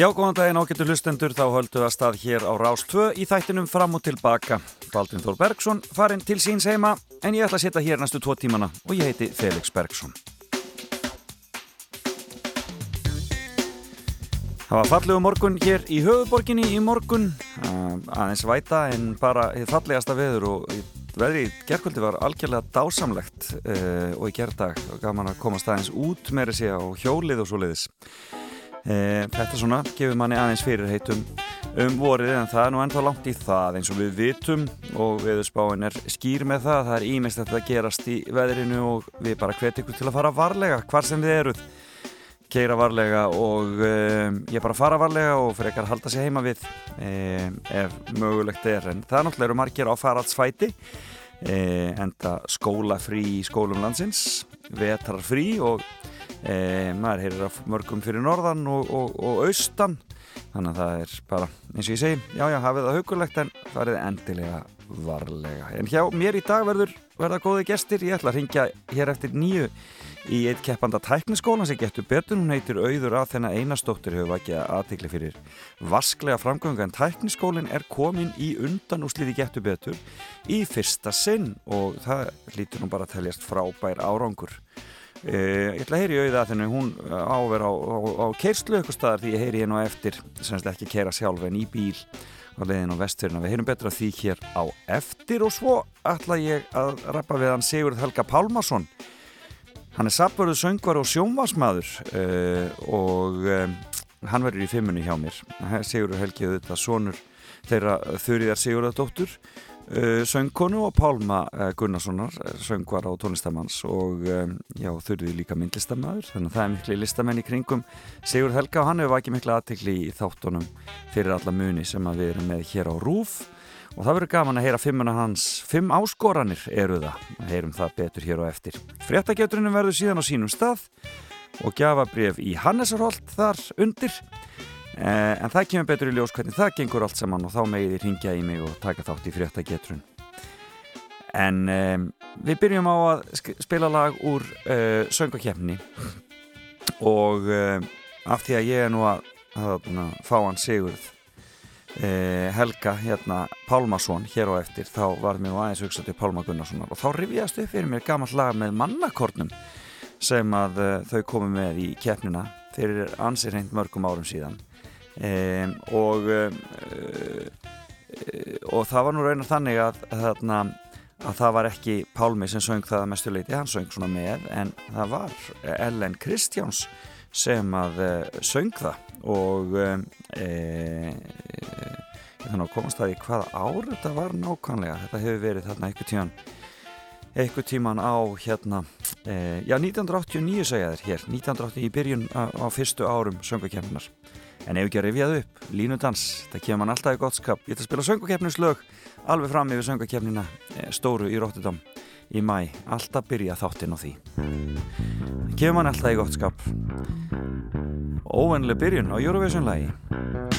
Já, góðan daginn ágættu hlustendur, þá höldum við að stað hér á Rás 2 í þættinum fram og tilbaka. Baldvin Þór Bergson farinn til síns heima, en ég ætla að setja hér næstu tvo tímana og ég heiti Felix Bergson. Það var fallegu morgun hér í höfuborginni í morgun, aðeins væta en bara fallegasta veður og veðri í gerðkvöldi var algjörlega dásamlegt uh, og í gerðdag gaf mann að komast aðeins út með þessi á hjólið og svo leiðis. E, þetta svona gefur manni aðeins fyrir heitum um vorið en það er nú ennþá langt í það eins og við vitum og viðspáinn er skýr með það. Það er ímest að þetta gerast í veðrinu og við bara hvetjum ykkur til að fara varlega hvar sem þið eruð. Keira varlega og e, ég bara fara varlega og fyrir ekkar halda sig heima við e, ef mögulegt er. En það náttúrulega eru margir á faraldsfæti enda skóla frí í skólum landsins vetrar frí og e, maður heyrir af mörgum fyrir norðan og, og, og austan. Þannig að það er bara, eins og ég segi já já, hafið það hugulegt en farið endilega varlega. En hjá mér í dag verður verða góði gestir, ég ætla að ringja hér eftir nýju í eitt keppanda tækniskólan sem getur betur, hún heitir Auður að þennan einastóttir hefur vakið aðtikli fyrir vasklega framgöngu en tækniskólinn er komin í undan og slíði getur betur í fyrsta sinn og það lítur nú bara að teljast frábær árangur ég ætla að heyri auða þennu hún áver á, á, á keirslu eitthvað staðar því ég heyri hérna eftir. Semst ekki keira sjálf en í bíl á leiðin á vestfjörna við heyrum betra því hér á eftir. Og svo ætla ég að rappa við hann Sigurð Helga Pálmarsson hann er sapurðu söngvar og sjónvarsmaður uh, og um, hann verður í fimmunni hjá mér. Sigurður Helgi auðvitað sonur þeirra þurriðar Sigurðardóttur söngkonu og Pálma uh, Gunnarssonar, uh, söngvar á tónlistamanns og já, þurfið líka myndlistamæður, þannig að það er miklu listamenn í kringum. Sigur Helga og hann hefur vakið miklu aðtikli í þáttunum fyrir alla muni sem við erum með hér á Rúf og það verður gaman að heyra fimmuna hans. Fimm áskoranir eru það. Að heyrum það betur hér og eftir. Fréttageturinn verður síðan á sínum stað og gjafabref í Hannesarholt þar undir. Eh, en það kemur betur í ljós hvernig það gengur allt saman og þá megið þið ringja í mig og taka þátt í fréttagetrun. En um, við byrjum á að spila lag úr uh, söngakefni og uh, af því að ég er nú að, að, fá hann Sigurð uh, Helga hérna Pálmarsson hér og eftir þá var mér aðeins hugsað til Pálma Gunnarssonar. Og þá rifjast upp fyrir mér gaman lag með mannakornum sem að þau komu með í kefnina fyrir ansir hreint mörgum árum síðan Um, og um, og það var nú raunar þannig að, að, að það var ekki Pálmi sem söng það að mestu leiti, hann söng svona með en það var Ellen Kristjáns sem að uh, söng það. Og þannig að komast það í hvaða ár þetta var nákvæmlega. Þetta hefur verið þarna eitthvað tíman eitthvað tíman á hérna já 1989 segja þér hér. 1980 í byrjun á, á fyrstu árum söngakefninar En ef ekki að rifjað upp, línudans, það kemur mann alltaf í gott skap. Ég ætla að spila söngakefnislög alveg fram yfir söngakefnina eh, stóru í Róttidám í mæ. Alltaf byrja þáttinn á því. Það kemur mann alltaf í gott skap. Óvennileg byrjun á Eurovision-lægi.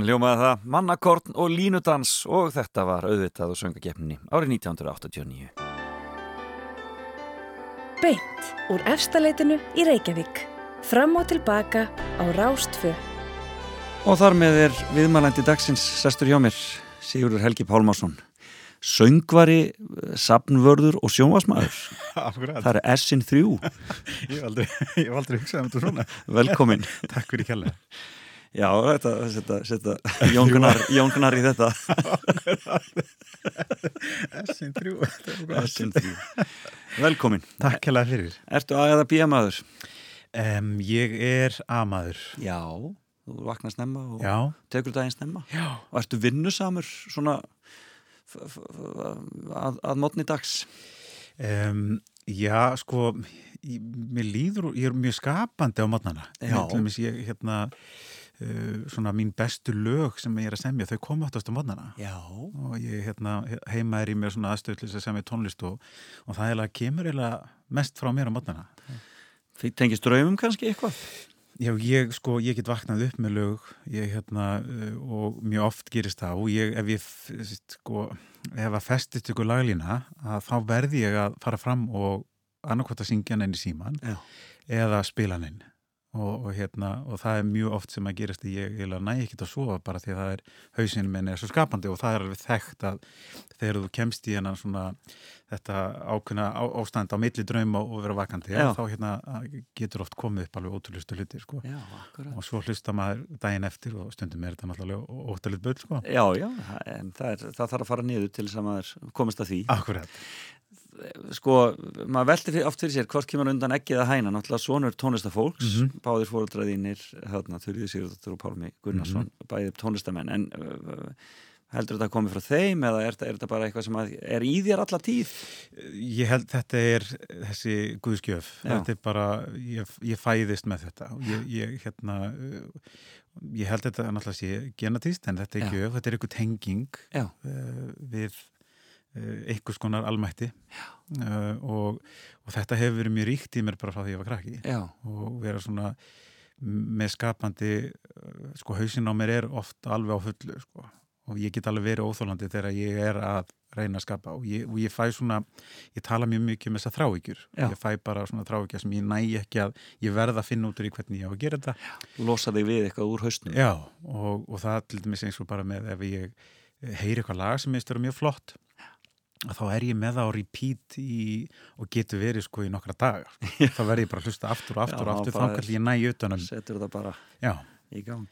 Þannig ljómaði það mannakorn og línudans og þetta var auðvitað og söngakeppninni árið 1989. Beint úr efstaleitinu í Reykjavík. Fram og tilbaka á Rástfö. Og þar með er viðmælandi dagsins sestur hjá mér, Sigurður Helgi Pálmásson. Söngvari, sapnvörður og sjónvasmaður. Það er S-in 3. Ég hef aldrei, aldrei hugsað um þetta svona. Velkomin. Takk fyrir kjærlega. Já, þetta, setja, setja Jón Gunnar, í þetta S-in-3 S-in-3 Velkomin Takk hella fyrir Ertu A eða B maður? Um, ég er A maður Já, þú vaknar snemma og Já. tekur daginn snemma Já. og ertu vinnusamur svona að, að mótni dags? Um, já, sko ég, mér líður, ég er mjög skapandi á mótnana. Ég, hérna svona mín bestu lög sem ég er að semja þau koma áttast á mótnana Já. og ég hérna, heima er í mér svona aðstöðlis að semja tónlist og, og það eiginlega kemur eiginlega mest frá mér á mótnana Því tengist draumum kannski eitthvað? Já, ég sko, ég get vaknað upp með lög ég hérna uh, og mjög oft gerist það og ég, ef ég sko, ef að festist ykkur laglína að þá verði ég að fara fram og annarkvæmt að syngja hann inn í síman Já. eða spila hann inn Og, og, hérna, og það er mjög oft sem að gerast í ég eða næ ekki að sofa bara því að það er hausinu minn er svo skapandi og það er alveg þekkt að þegar þú kemst í hennan svona þetta ákveðna ástand á milli drauma og vera vakandi ja, þá hérna, getur oft komið upp alveg ótrúlistu hluti sko. já, og svo hlusta maður daginn eftir og stundum er þetta náttúrulega óttalit böll sko. Já, já, en það, er, það þarf að fara niður til þess að maður komist að því Akkurat sko, maður veldi oft fyrir sér hvort kemur undan ekki eða hæna, náttúrulega svonur tónlistafólks, mm -hmm. báðir fóröldraðínir þarna, Þurriði Sigurðardóttur og Pálmi Gunnarsson, mm -hmm. bæðið tónlistamenn en uh, heldur þetta að komi frá þeim eða er, er þetta bara eitthvað sem er í þér alla tíð? Ég held þetta er þessi guðskjöf Já. þetta er bara, ég, ég fæðist með þetta ég, ég hérna ég held þetta að náttúrulega sé genatist en þetta er Já. gjöf, þetta er eitthvað tenging uh, við einhvers konar almætti. Uh, og, og þetta hefur verið mjög ríkt í mér bara frá því ég var krakki. Já. og vera svona með skapandi sko hausin á mér er ofta alveg á fullu sko. Og ég get alveg verið óþólandi þegar ég er að reyna að skapa. Og ég, og ég fæ svona ég tala mjög mikið um þessa þrávíkjur ég fæ bara svona þrávíkja sem ég næ ekki að ég verða að finna út úr í hvernig ég á að gera þetta. Losa þig við eitthvað úr hausnum. Já og, og það til dæmis eins og bara með ef ég heyri eitthvað lag sem er mjög flott þá er ég með það á repeat í, og getur verið sko í nokkra dagar þá verður ég bara að hlusta aftur og aftur og aftur þá kannski ég næ utanum. setur það bara Já. í gang.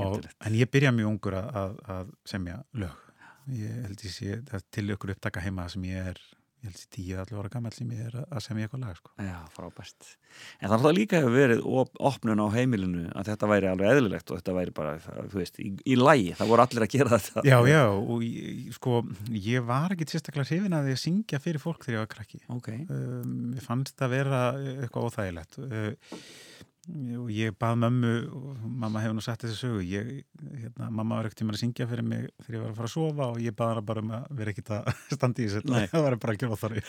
Og, en ég byrja mjög ungur að, að, að semja lög. Ég held ég sé til ykkur upptaka heima sem ég er ég held því tíu allir ára gammal sem ég er að semja eitthvað lag sko. Já, frábært. En það er líka hefur verið op opnun á heimilinu að þetta væri alveg eðlilegt og þetta væri bara, þú veist, í, í lægi, það voru allir að gera þetta. Já, já, og sko, ég var ekki sérstaklega hrifin að að syngja fyrir fólk þegar ég var krakki. Ok. Um, ég fannst það að vera eitthvað óþægilegt. Uh, og ég bað mömmu og mamma hefur nú sett þessi sögu. Ég, hérna, mamma var ekkert tíma að syngja fyrir mig þegar ég var að fara að sofa og ég baða hana bara um að vera ekkert að standa í þessu það var bara ekki ráþari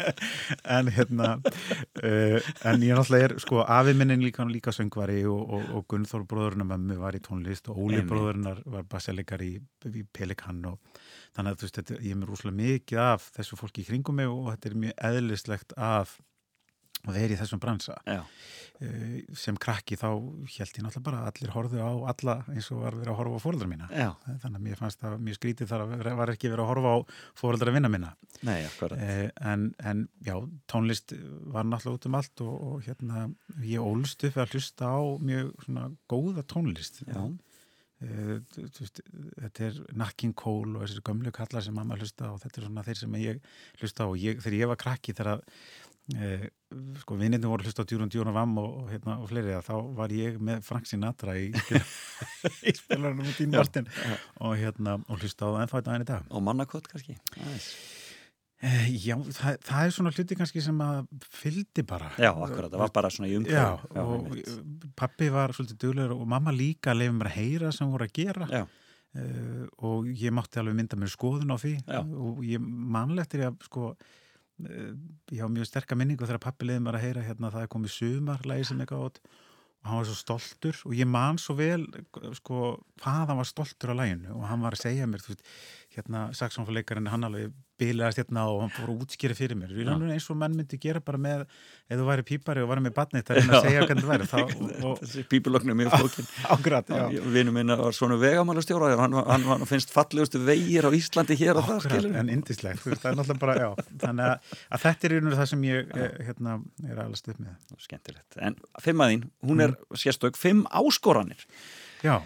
en hérna uh, en ég náttúrulega er, sko, afi minnin líka líka söngvari og, og, og Gunnþór bróðurinn mömmu var í tónlist og Óli bróðurinnar var basselikar í, í Pelikan og þannig að þú veist, þetta, ég er mér úslega mikið af þessu fólki í kringum mig og þetta er mjög eðlislegt af og þeir í þessum bransa. Uh, sem krakki þá held ég náttúrulega bara að allir horfðu á alla eins og var verið að horfa á fóröldra mína. Já. þannig að mér fannst það mjög skrítið þar að var ekki verið að horfa á fóröldra vinna mína Nei, uh, en, en já, tónlist var náttúrulega út um allt og, og hérna ég ólst upp að hlusta á mjög svona góða tónlist. Uh, þetta er Nakkin Kól og þessir gömlu kallar sem mamma hlusta og þetta er svona þeir sem ég hlusta á. Ég, þegar ég var krakki þegar að Eh, sko vinnirni voru hlust á Djúrun Djúrun Vam og, og, hérna, og fleiri þá var ég með Frank Sinatra í, í spilarnum og Dín Martin og, hérna, og hlust á það ennþá þetta aðeins í dag. Og mannakott kannski eh, já, það, það er svona hluti kannski sem að fyldi bara. Já, akkurat, það var bara svona í umhverju já, og pappi var svolítið duglegur og mamma líka lefði mér að heyra sem voru að gera. Já. Uh, og ég mátti alveg mynda mér skoðun á því já. og ég mannlegtir ég að sko ég hafa mjög sterkar minningu þegar pappi leiði mér að heyra hérna það er komið sumar, lægi sem ég gátt og hann var svo stoltur. Og ég man svo vel sko hvað hann var stoltur á læginu og hann var að segja mér, þú veist, hérna saxónfleikarinn hann alveg bilaðist hérna og hann fór að útskýra fyrir mér, í rauninu eins og menn myndi gera bara með, ef þú væri pípari og væri með batnið, það er að segja hvernig það væri þá, og, Þessi pípulögn mjög flókin. Ágrætt, já, Vinnu minna var svona vegamálastjóra hann, hann, hann finnst fallegustu vegir á Íslandi hér og það en indislegt, það er náttúrulega bara, já þannig að, að þetta er í rauninu það sem ég hérna, er alveg stuð með. Skemmtilegt, en fimmaðín, hún er sérstök fimm áskoranir. Já,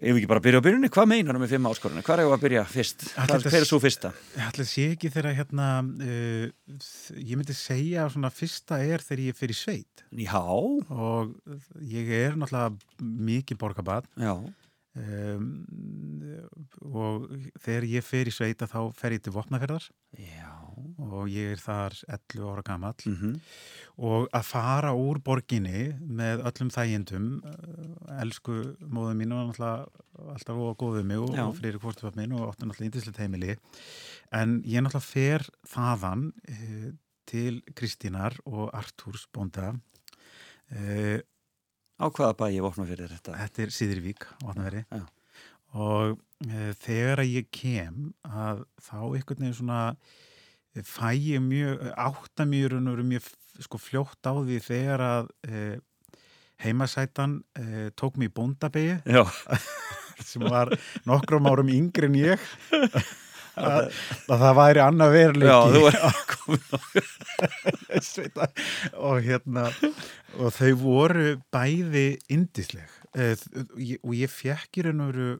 Ef við ekki bara byrja á byrjunni, hvað meinar með fimm áskoranir? Hvað er það að byrja fyrst? Hvað er svo fyrsta? að sé ekki þegar hérna uh, ég myndi segja að fyrsta er þegar ég í sveit Já, og ég er náttúrulega mikið borgarbad já, um, og þegar ég fer í sveita þá fer ég til Vopnaferðar já. Og ég er þar 11 ára gamall. Mm og að fara úr borginni með öllum þægindum uh, elsku móðu mín og náttúrulega alltaf og góðið mig og, og hvort minn og áttu náttúrulega índislega heimili. En ég náttúrulega fer þaðan uh, til Kristínar og Artúrs bónda. Uh, Á hvaða bæi vopna fyrir þetta? Þetta er Síðrivík á Vatnaveri Já. og e, þegar að ég kem að þá einhvern veginn svona e, fæ ég mjög, átta mjög raun og veru mjög sko fljótt á því þegar að e, heimasætan e, tók mig í bóndabegi Já, sem var nokkrum árum yngri en ég að, að það væri annað veruleiki já, þú komin á Sveita. og hérna og þau voru bæði indisleg uh, og ég fekk í raun og veru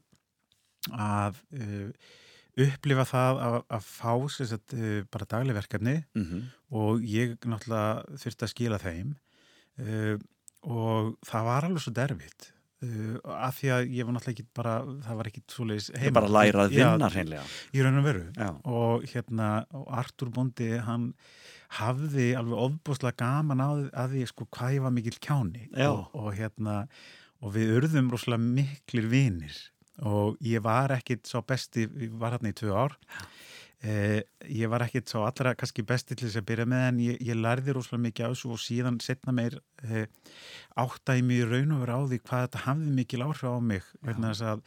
að uh, upplifa það að, að fá sagt, uh, bara dagleg verkefni Mhm. og ég náttúrulega þurfti að skila þeim uh, og það var alveg svo derfitt uh, af því að ég var náttúrulega ekki bara það var ekki svoleiðis er bara að læra að vinna hreinlega. í raun og veru. Já, og hérna og Artur Bondi hann hafði alveg ofbúslega gaman á, að því sko hvað ég var mikil kjáni. Já. og, og hérna og við urðum rosalega miklir vinir. Og ég var ekkit svo besti, ég var hérna í tvö ár eh, ég var ekkit svo allra kannski besti til þess að byrja með en ég, ég lærði rosalega mikið á þessu og síðan setna meir eh, áttaði mig í raun og veru á því hvað þetta hafði mikil áhrif á mig vegna þess að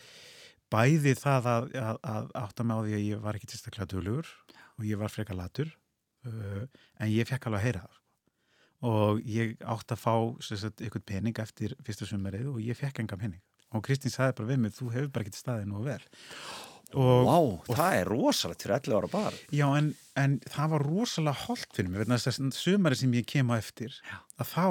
bæði það að, að, að átta mig á því að ég var ekki tilstaklega duglugur og ég var frekar latur uh, en ég fekk alveg að heyra það sko. og ég átt að fá sagt, eitthvað pening eftir fyrsta sumarið og ég fekk enga pening. Og Kristín sagði bara við mig, þú hefur bara ekki staðið nú vel Vá, það er rosalegt fyrir 11 ára bar Já, en, en það var rosalega holdt fyrir mig, vegna þess að sumari sem ég kem á eftir, Já. að þá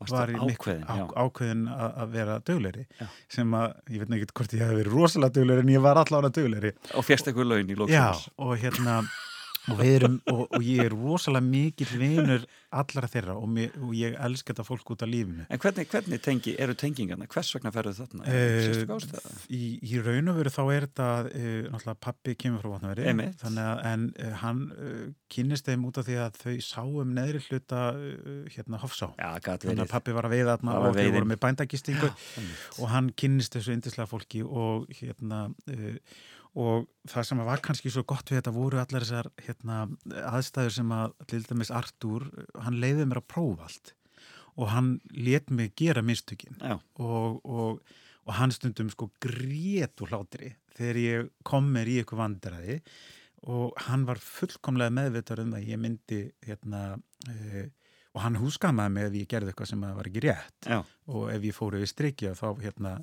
Varstu var ég ákveðin, já. á, ákveðin að, að vera döglegri Já. sem að, ég veit ekki hvort ég hef verið rosalega döglegri en ég var allavega döglegri og fjast eitthvað laun í Já, lóksins og hérna og, við erum, og, og ég er rosalega mikill vinur allra þeirra og, mér, og ég elska þetta fólk út af lífinu. En hvernig, hvernig tengi, eru tengingarna? Hvers vegna ferðu þarna? Ástæða? í, í raun og veru þá er þetta uh, náttúrulega pappi kemur frá vatnaveri en uh, hann uh, kynnist þeim út af því að þau sáum neðri hluta uh, hérna Hofsá. Já, þannig að pappi var að veiða þarna og þau voru með bændagistingu og hann kynnist þessu yndislega fólki og hérna uh, og það sem var kannski svo gott við þetta voru allar þessar hérna, aðstæður sem að til dæmis Artúr, hann leiði mér að prófa allt. Og hann let mig gera mistökin. Og, og, og hann stundum sko grét úr hlátri þegar ég kom mér í eitthvað vandræði. Og hann var fullkomlega meðvitað um að ég myndi hérna uh, og hann húskamaði mig ef ég gerði eitthvað sem var ekki rétt. Já, og ef ég fóru við strikja þá hérna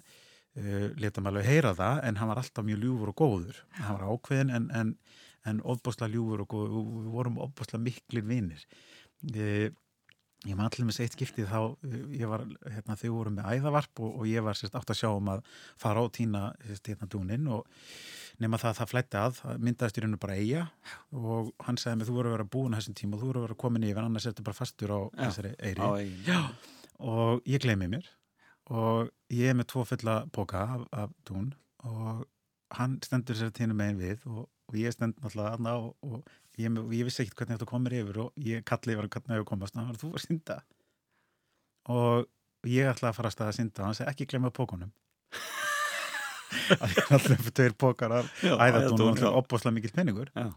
uh, leta maður alveg heyra það en hann var alltaf mjög ljúfur og góður. Hann var ákveðin en, en, en ofbáslega ljúfur og góður. Og við vorum ofbáslega miklir vinnir uh, ég maður allir með eitt skiptið þá uh, ég var, hérna, þau voru með æðavarp og, og ég var sérst átt að sjá um að fara á tína sérst hérna dúnin og nema það að það flætti að, það myndaðist í rauninu bara eiga og hann sagði mig þú voru að vera búin þessum tíma og þú voru að vera komin yfir annars er þetta bara fastur á Já, þessari eyri. á og ég gleymi mér og ég er með tvo fulla póka af, af tún og hann stendur sér tínu megin við og, og ég stend náttúrulega aðna og, og, ég, er ég vissi ekkert hvernig þetta komir yfir og ég kalli yfir hvernig það komast. Og hann var þú að synda. Og ég ætlaði að fara að staða að synda. Og hann segi ekki glemma pókunum að ég alltaf tveir pókar af Já, æðatún og opbáslega mikill penningur Já.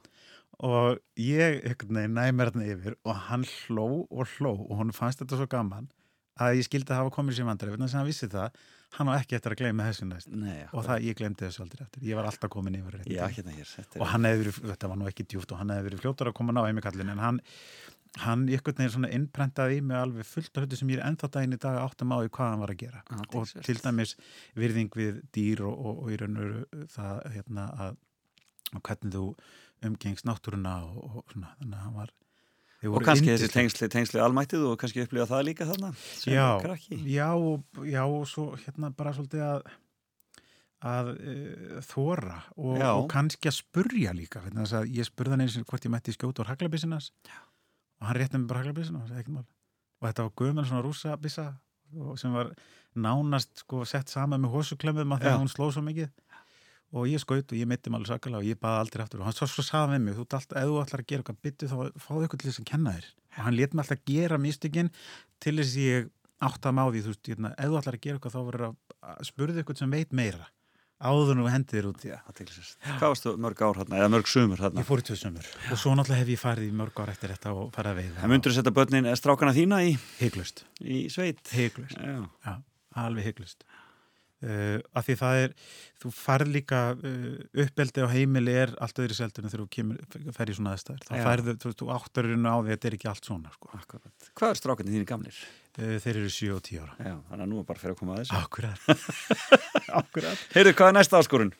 og ég veginn næmi hérna yfir og hann hló og hló og hún fannst þetta svo gaman að ég skildi að hafa komið sér vandræði þannig að hann vissi það, hann á ekki eftir að gleyma þessu næst. Nei, og það, ég glemdi þessu aldrei eftir, ég var alltaf komin yfir rétt Já, hérna hér og hann hefði verið, þetta var nú ekki djúft og hann hefði verið fljótar að koma ná heimikallin en hann, hann ykkur neginn svona innprentaði í mig alveg fullt af hluti sem ég er ennþá daginn í dag áttum á í hvað hann var að gera. Ah, og til dæmis virðing við dýr og, og, og í raun og veru það hérna að hvernig þú umgengst náttúruna og, og svona, þannig að hann var Og kannski þessi yndislegir. tengsli, tengsli almættið og kannski upplifa það líka þarna sem já, krakki. já, og, já og svo hérna bara svolítið að að uh, þóra og, og kannski að spurja líka að ég spurði hann eins og hvort ég mætti skjóta úr haglabissinans og hann rétti mig bara haglabissina og þetta var gömul svona rússabissa og sem var nánast sko, sett saman með hósuklemmum að því Já. að hún sló svo mikið og ég skaut og ég mitti alveg sakalega og ég baði aldrei aftur. Og hann svo, svo saði með mig, þú alltaf, ef þú ætlar að gera eitthvað byttu þá fáðu eitthvað til þess að kenna þér. Og hann let mig alltaf gera místökin til þess að ég átt að máði, þú veist, hérna, ef þú ætlar að gera eitthvað þá verður að að spurðu eitthvað sem veit meira áður nú hendið þér út í það. Hvað varstu mörg ár hérna, eða mörg sumur hérna? Ég fór í tvö sömur og svo náttúrulega hef ég farið í mörg ár eftir þetta og farið að veiða. Það myndur setja börnin eða strákana þína í, Hygglust, í sveit. já, alveg hygglust uh, af því það er þú farð líka uh, uppeldi á heimili er allt öðru seldur en þú fer í svona aðstæður þá færðu, þú þú áttarinn á því að þetta er ekki allt svona sko. Hvað er strákandi þínu gamlir? uh, þeir eru 7 og 10 ára Já, þannig að nú er bara fyrir að koma að þessu. Akkurat Akkurat Heyrðu, hvað er næsta áskorun?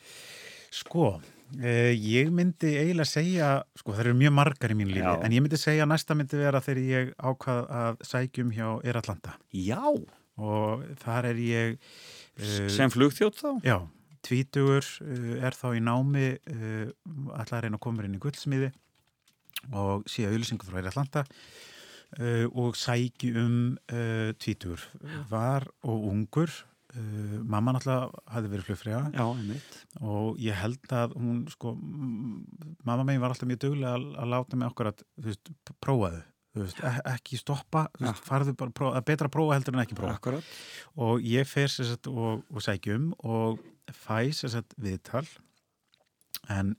Sko, ég myndi eiginlega segja, sko það eru mjög margar í mínu lífi, Já. en ég myndi segja að næsta myndi vera þegar ég ákvað að sækjum hjá Eratlanda Já. og þar er ég Sem flugþjótt þá? Já, tvítugur uh, er þá í námi allar að reyna að koma inn í gullsmiði og sé auðlýsingu frá Eratlanda uh, og sæki um tvítugur. Var og ungur mamma náttúrulega hafði verið flugfræða og ég held að hún sko, mamma megin var alltaf mjög duglega að, að láta mig okkur að veist, prófaðu veist, e ekki stoppa, veist, farðu bara prófa, að betra prófa heldur en ekki prófa. Akkurat. og ég fer sett og, og sækjum og fæ sett viðtal. En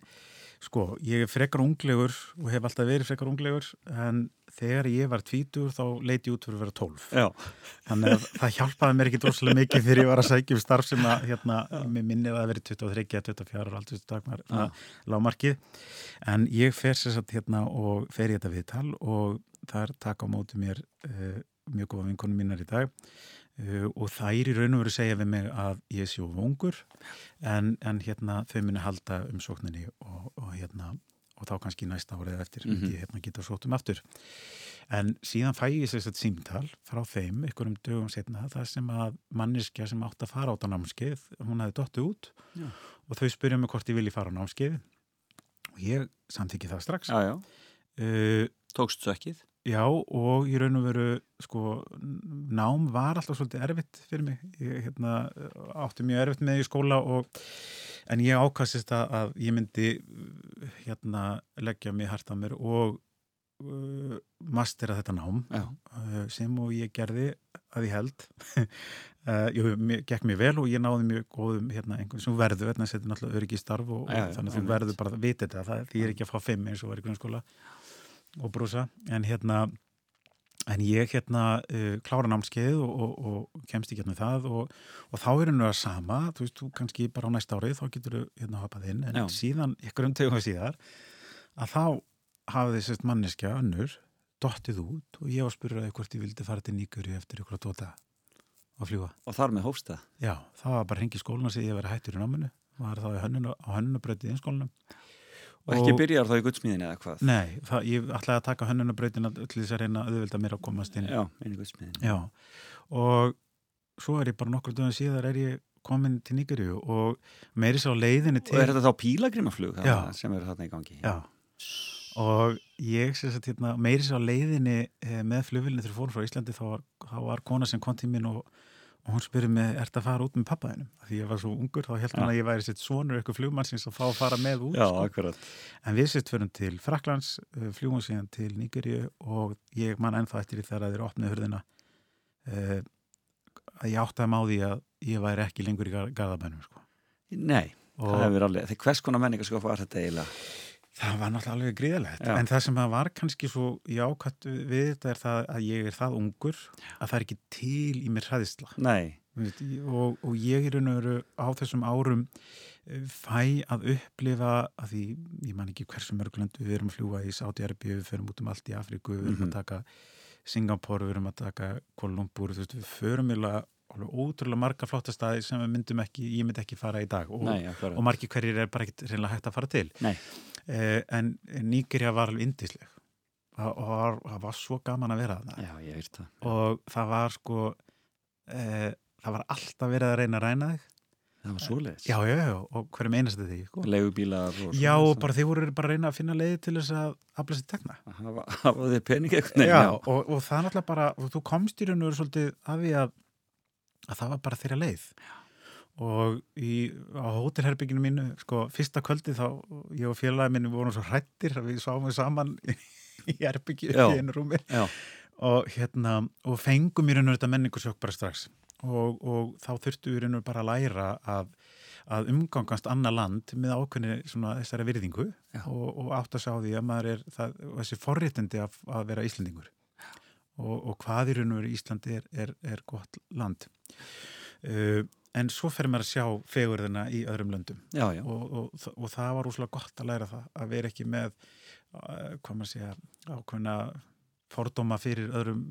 sko, ég er frekar unglegur og hef alltaf verið frekar unglegur en þegar ég var tvítur þá leiti ég út fyrir að vera tólf. Já. þannig að það hjálpaði mér ekki droslega mikið þegar ég var að sækja um starf sem að hérna, mér minnir að það verið 23, 24 og allt þessu dagmar lámarkið en ég fer sér satt hérna og fer í þetta viðtal og þar taka á móti mér uh, mjög góða vinkonum mínar í dag uh, og þær í raun og veru segja við mig að ég sé of ungur en, en hérna þau muni halda umsókninni og, og hérna og þá kannski næsta árið eftir mm Mhm. ég hérna geta sótt um aftur en síðan fæ ég sér satt símtal frá þeim einhverjum dögum setna það sem að manneskja sem átt að fara á námskeið hún hefði dottið út Já. og þau spyrja mig hvort ég vilji fara á námskeið og ég samþykki það strax Já, já. uh, Tókst sökkið? Já og í raun og veru sko, nám var alltaf svolítið erfitt fyrir mig, ég hérna, átti mjög erfitt með í skóla og en ég ákastist að, að ég myndi hérna leggja mig hart á mér og uh, mastera þetta nám Já. uh, sem og ég gerði að ég held. Uh, jú, mér, gekk mér vel og ég náði mjög góðum hérna einhvern sem verðu, hérna þetta er náttúrulega öryggi starf og, Já, já, og þannig að þú verður bara að vita þetta, það, því er ekki að fá fimm eins og var í grunnskóla og brúsa, en hérna en ég hérna uh, klára námskeið og, og, og kemst ekki hérna það og, og þá er hennu að sama þú veist, þú kannski bara á næsta árið þá getur þú hérna hoppað inn, en Já. síðan ykkur um tegum síðar að þá hafði sérst manneskja önnur dottið út og ég var að spyrja þau hvort ég vildi fara til Níkuri eftir ykkur að dota og fljúa. Og þar með hófsta? Já, það var bara hengi skólan að segja ég að vera hættur í náminu var þá í hönnun, á hönnunabrötið í skólanum Og ekki byrjar þá í gudsmíðinni eða hvað? Nei, það, ég ætlaði að taka hönnunabröðina til þess að reyna að auðvelda mér að komast inn Já, inn í gudsmíðinni. Já, og svo er ég bara nokkur dögum síðar er ég komin til Nígeríu og meiri svo á leiðinni Og til er þetta þá pílagrimaflug sem er þarna í gangi? Já, og ég sé að hérna, meiri svo á leiðinni eh, með flugvillinni þegar fórum frá Íslandi þá var, þá var kona sem kom til mín og, og hún spurði mig, ert að fara út með pappaðinum? Því ég var svo ungur, þá held hún Já. að ég væri sitt sonur eitthvað flugmannsins að fá að fara með út Já, sko. akkurat. En við sérst fyrir til Fraklands, fljúum síðan til Nígeríu og ég man ennþá eftir því þegar þeir opnið hurðina uh, að ég áttaði má því að ég væri ekki lengur í gar- garðabænum sko. Nei, það og hefur alveg, þegar hvers konar menningarskópa var þetta eiginlega? Það var náttúrulega alveg gríðalegt, Já. en það sem var kannski svo jákvæmt við þetta er það að ég er það ungur að það er ekki til í mér hræðisla Nei, og, og ég er raun og veru á þessum árum eh, fæ að upplifa að því, ég man ekki hversu mörgulöndu við erum að fljúa í Sáti-Arbíu, við förum út um allt í Afríku, við erum Mhm. að taka Singapore, við erum að taka Kolumbur, þú veist, við förum alveg ótrúlega marga flotta staði sem við myndum ekki, ég myndi ekki fara í dag og, og margir hverjir er bara ekkert reynilega hægt að fara til Nei. Eh, en Nígerja var alveg indisleg og var, það var svo gaman að vera þarna Já, það og það var sko eh, það var alltaf verið að reyna að ræna þig Það var svoleiðis já, já, já, og hverjum einasta því sko. Leigubílar og já, svoleiðis. og bara þið voru bara að reyna að finna leiði til þess að afla sér tekna Hafa, þið pening eitthvað? já, Og, og það náttúrulega bara, þú komst í raun og veru svolítið að því að, að það var bara þeirra leið já. Og í, á hótelherbygginu mínu sko, fyrsta kvöldi þá ég og félagi minni vorum svo hrættir að við sáum við saman í herbyggju Já. í einu rúmi. Og hérna, og fengum í raun og þetta menningursjokk bara strax. Og, og þá þurftu við í raun og bara að læra að, að umgangast annað land með ákveðni þessari virðingu og, og átt að sá því að maður er það, og þessi forréttindi að, að vera Íslendingur. Og, og hvað í raun og Íslandi er, er, er gott land. Uh, en svo fer maður að sjá fegurðina í öðrum löndum. Já, já. Og, og, og það var úslega gott að læra það að vera ekki með uh, hvað maður segja ákveðna fordóma fyrir öðrum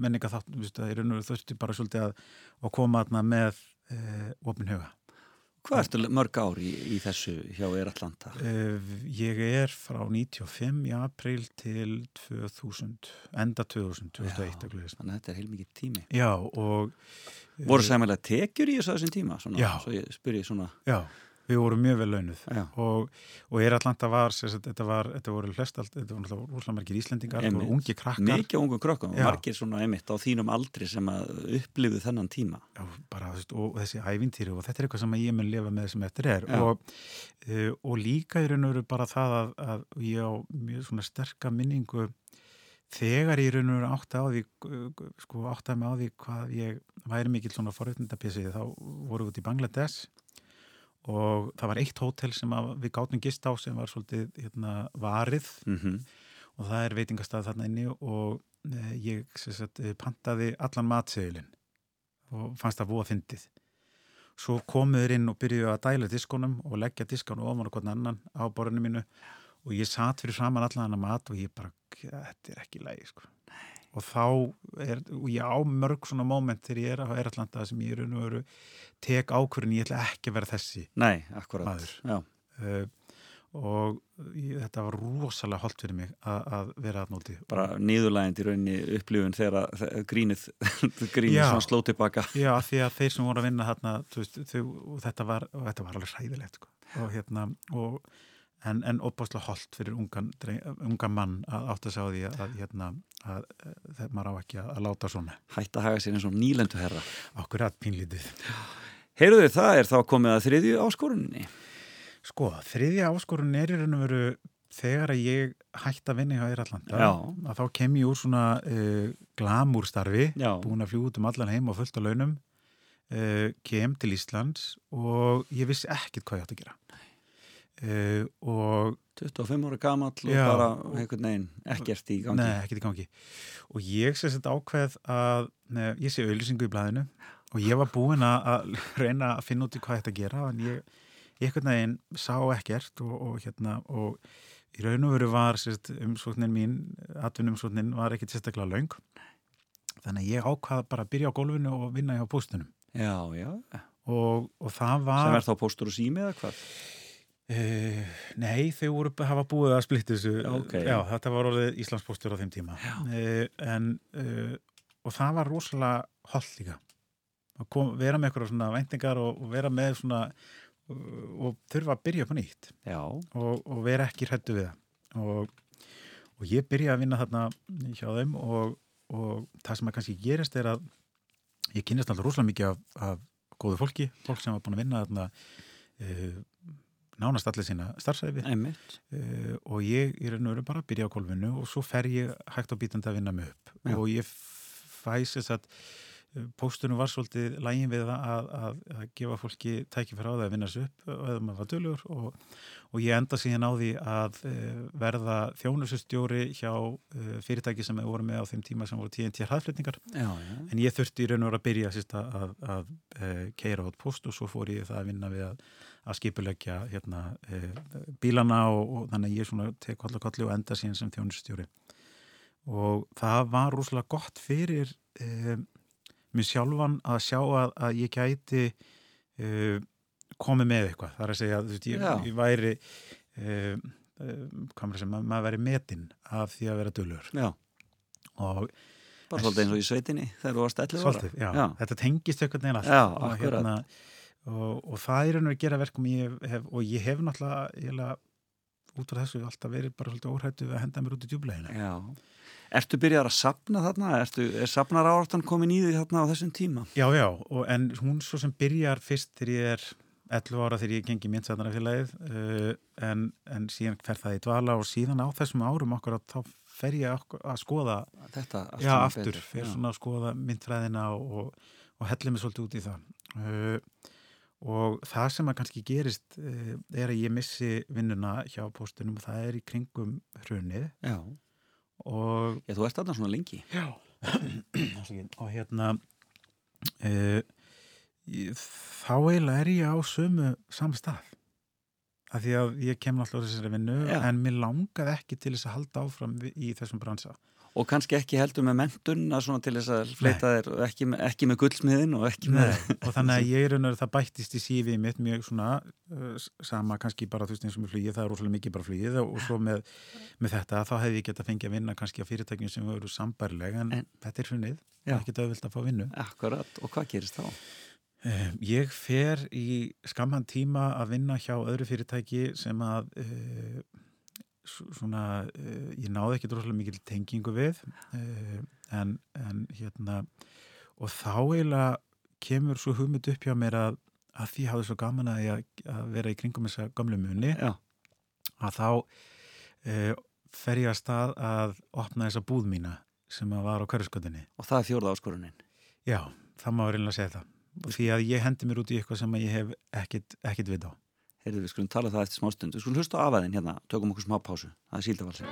menninga þátt það er raun og þurfti bara svolítið að, að koma þarna með uh, opin huga Hvað ertu mörg ár í, í þessu hjá Air Atlanta? uh, ég er frá 95 í april til 2000 enda 2000, 2001 Já. já. Þannig að þetta er heilmikið tími já og Voru sæmilega tekjur í þessu tíma? Svona, Já. Svo ég spyr ég svona já, við vorum mjög vel launuð. Og, og er Atlanta var, sagt, þetta, var þetta voru flest allt, þetta voru náttúrulega margir Íslendingar, þetta voru ungi krakkar. Mikið ungum krökkum og margir svona einmitt á þínum aldri sem að upplifðu þennan tíma. Já, bara, veist, og þessi ævintýri og þetta er eitthvað sem ég mun lifa með sem eftir er. Og, uh, og líka í raun og veru bara það að, að ég á mjög svona sterka minningu þegar ég raun og veru átti á því sko átti að mig á því hvað ég væri mikill svona forréttindapjessið þá voru við út í Bangladesh og það var eitt hótel sem að við gátum gist á sem var svolítið hérna, varið mm og það er veitingastað þarna inni og e, ég sagt, eh, pantaði allan matseðilinn og fannst það voða fyndið. Svo komuður inn og byrjuðu að dæla diskonum og leggja diskonum ofan og hvern annan á borðinu mínu og ég satt fyrir framan allan hana mat og ég bara, þetta er ekki lægi sko. Og þá er, og ég á mörg svona moment þegar ég er á Eratlanda sem ég er raun og veru tek ákvörðin, ég ætla ekki að vera þessi Nei, akkurat uh, og ég, þetta var rosalega holdt fyrir mig að, að vera að nóti. bara nýðurlægandi í rauninni upplifun þegar að- þegar grínið grínið Já. svona sló tilbaka Já, því að þeir sem voru að vinna þarna, veist, þau, þetta var, þetta var alveg hræðilegt, sko. Og hérna, og, en, en opaslega holdt fyrir ungan, ungan mann að átt að sjá því að, hérna, að, að maður á ekki að, að láta svona. hætt að haga sér eins og nýlendu herra Okkur að pínlítið. Heyrðu það er þá komið að þriðju áskoruninni Sko, þriðja áskorun er í raun og veru þegar að ég hætti að vinna hjá Eirallanda, Já. að þá kem ég úr svona uh, glamúrstarfi, búin að fljúa út um allan heim og fullt á launum uh, kem til Íslands og ég vissi ekkert hvað ég átti að gera uh, og 25 ára gamall og Já. bara einhvern veginn ekkert í gangi. Neða, ekkert í gangi. Og ég sé þetta ákveð að neð, ég sé auðlýsingu í blæðinu og ég var búin að reyna að finna út í hvað að gera en ég, ég einhvern veginn sá ekkert og, og hérna og í raun og veru var umsóknin mín, atvinnumsóknin var ekkert sérstaklega laung þannig að ég ákvaða bara að byrja á gólfinu og vinna hjá póstunum Já, já, og, og það var sem er þá póstur og sími eða hvað? Uh, nei, þau voru að hafa búið að splitta þessu. Ok. já, þetta var orðið Íslandspostur á þeim tíma. Uh, en uh, og það var rosalega holdt líka. Að kom, vera með eitthvað svona væntingar og, og vera með svona og þurfa að byrja upp á nýtt. Og, og vera ekki hrættu við það. Og, og ég byrja að vinna þarna hjá þeim og, og það sem að kannski gerist er að ég kynast alltaf rosalega mikið af, af góðu fólki, fólk sem var búin að vinna þarna nánast allir sína starfsæfi uh, og ég og veru bara að byrja á gólfinu og svo fer ég hægt á bítandi að vinna mig upp. Já. og ég fæs þess að póstunum var svolítið lægin við að, að, að gefa fólki tækifæra á það að vinna sér upp eða maður var dölur og, og ég enda síðan á því að uh, verða þjónusustjóri hjá uh, fyrirtæki sem við vorum með á þeim tíma sem voru TNT hraðflutningar. En ég þurfti í raun og vera að byrja síst, að, að, uh, keira átt post og svo fór ég það að vinna við að að skipulegja hérna, bílana og, og þannig að ég svona tek kollu kollu og enda síðan sem þjónustjóri og það var rúslega gott fyrir um, mér sjálfan að sjá að, að ég gæti uh, komið með eitthvað. Þar að segja að ég, ég væri uh, sem, maður væri metinn af því að vera dölur og bara svolítið eins og í sveitinni þegar þú varst 11 ára. Þetta tengist eitthvað neina og, hérna, og, og það er einhvern veginn að gera verkum. Ég hef, og ég hef náttúrulega út frá þessu alltaf verið bara svolítið óhættu að henda mér út í djúbleginu Ertu byrjar að sapna þarna? Ertu, er sapnar áratan komin í því þarna á þessum tíma? Já, já, og, en hún svo sem byrjar fyrst þegar ég er 11 ára þegar ég gengi myndsætnarafélagið uh, en, en síðan fer það í dvala og síðan á þessum árum okkur þá fer ég að skoða þetta já, aftur, betur, fer já. svona að skoða myndfræðina og, og helli mig svolítið út í það. Uh, og það sem að kannski gerist uh, er að ég missi vinnuna hjá postunum og það er í kringum hrunið. Já. Og Já, þú ert aðnað svona lengi. Já, og hérna e, þá eiginlega er ég á sömu samstað af því að ég kem alltaf á þessari vinnu Já. en mér langaði ekki til þess að halda áfram í þessum bransa og kannski ekki heldur með mentun til þess að fleita þér ekki, ekki með gullsmiðin og ekki með og þannig að ég er unnur það bættist í sífið mitt mjög svona uh, sama kannski bara þú veist eins og með flýið það er óslulega mikið bara flýið og svo með, með þetta þá hefði ég gett að fengja að vinna kannski á fyrirtækjum sem eru sambarilega en, en þetta er hrunnið, það er ekki döðvilt að fá vinnu. Akkurat, og hvað gerist þá? Uh, ég fer í skamman tíma að vinna hjá öðru fyrirtæki sem að uh, svona, uh, ég náði ekki droslega mikil tengingu við uh, en, en hérna og þá eiginlega kemur svo hugmynd upp hjá mér að, að því hafði svo gaman að, að vera í kringum þessa gamlu muni Já. að þá uh, fer ég að stað að opna þessa búð mína sem að var á hverjasköldinni og það er fjórða áskorunin. Já, það má reynilega segja það. Því að ég hendi mér út í eitthvað sem ég hef ekkit, ekkit við á Heyrðu, við skulum tala það eftir smá stund. Við skulum hlusta á aðvæðin hérna, tökum okkur smá pásu. Það er síldavalsið.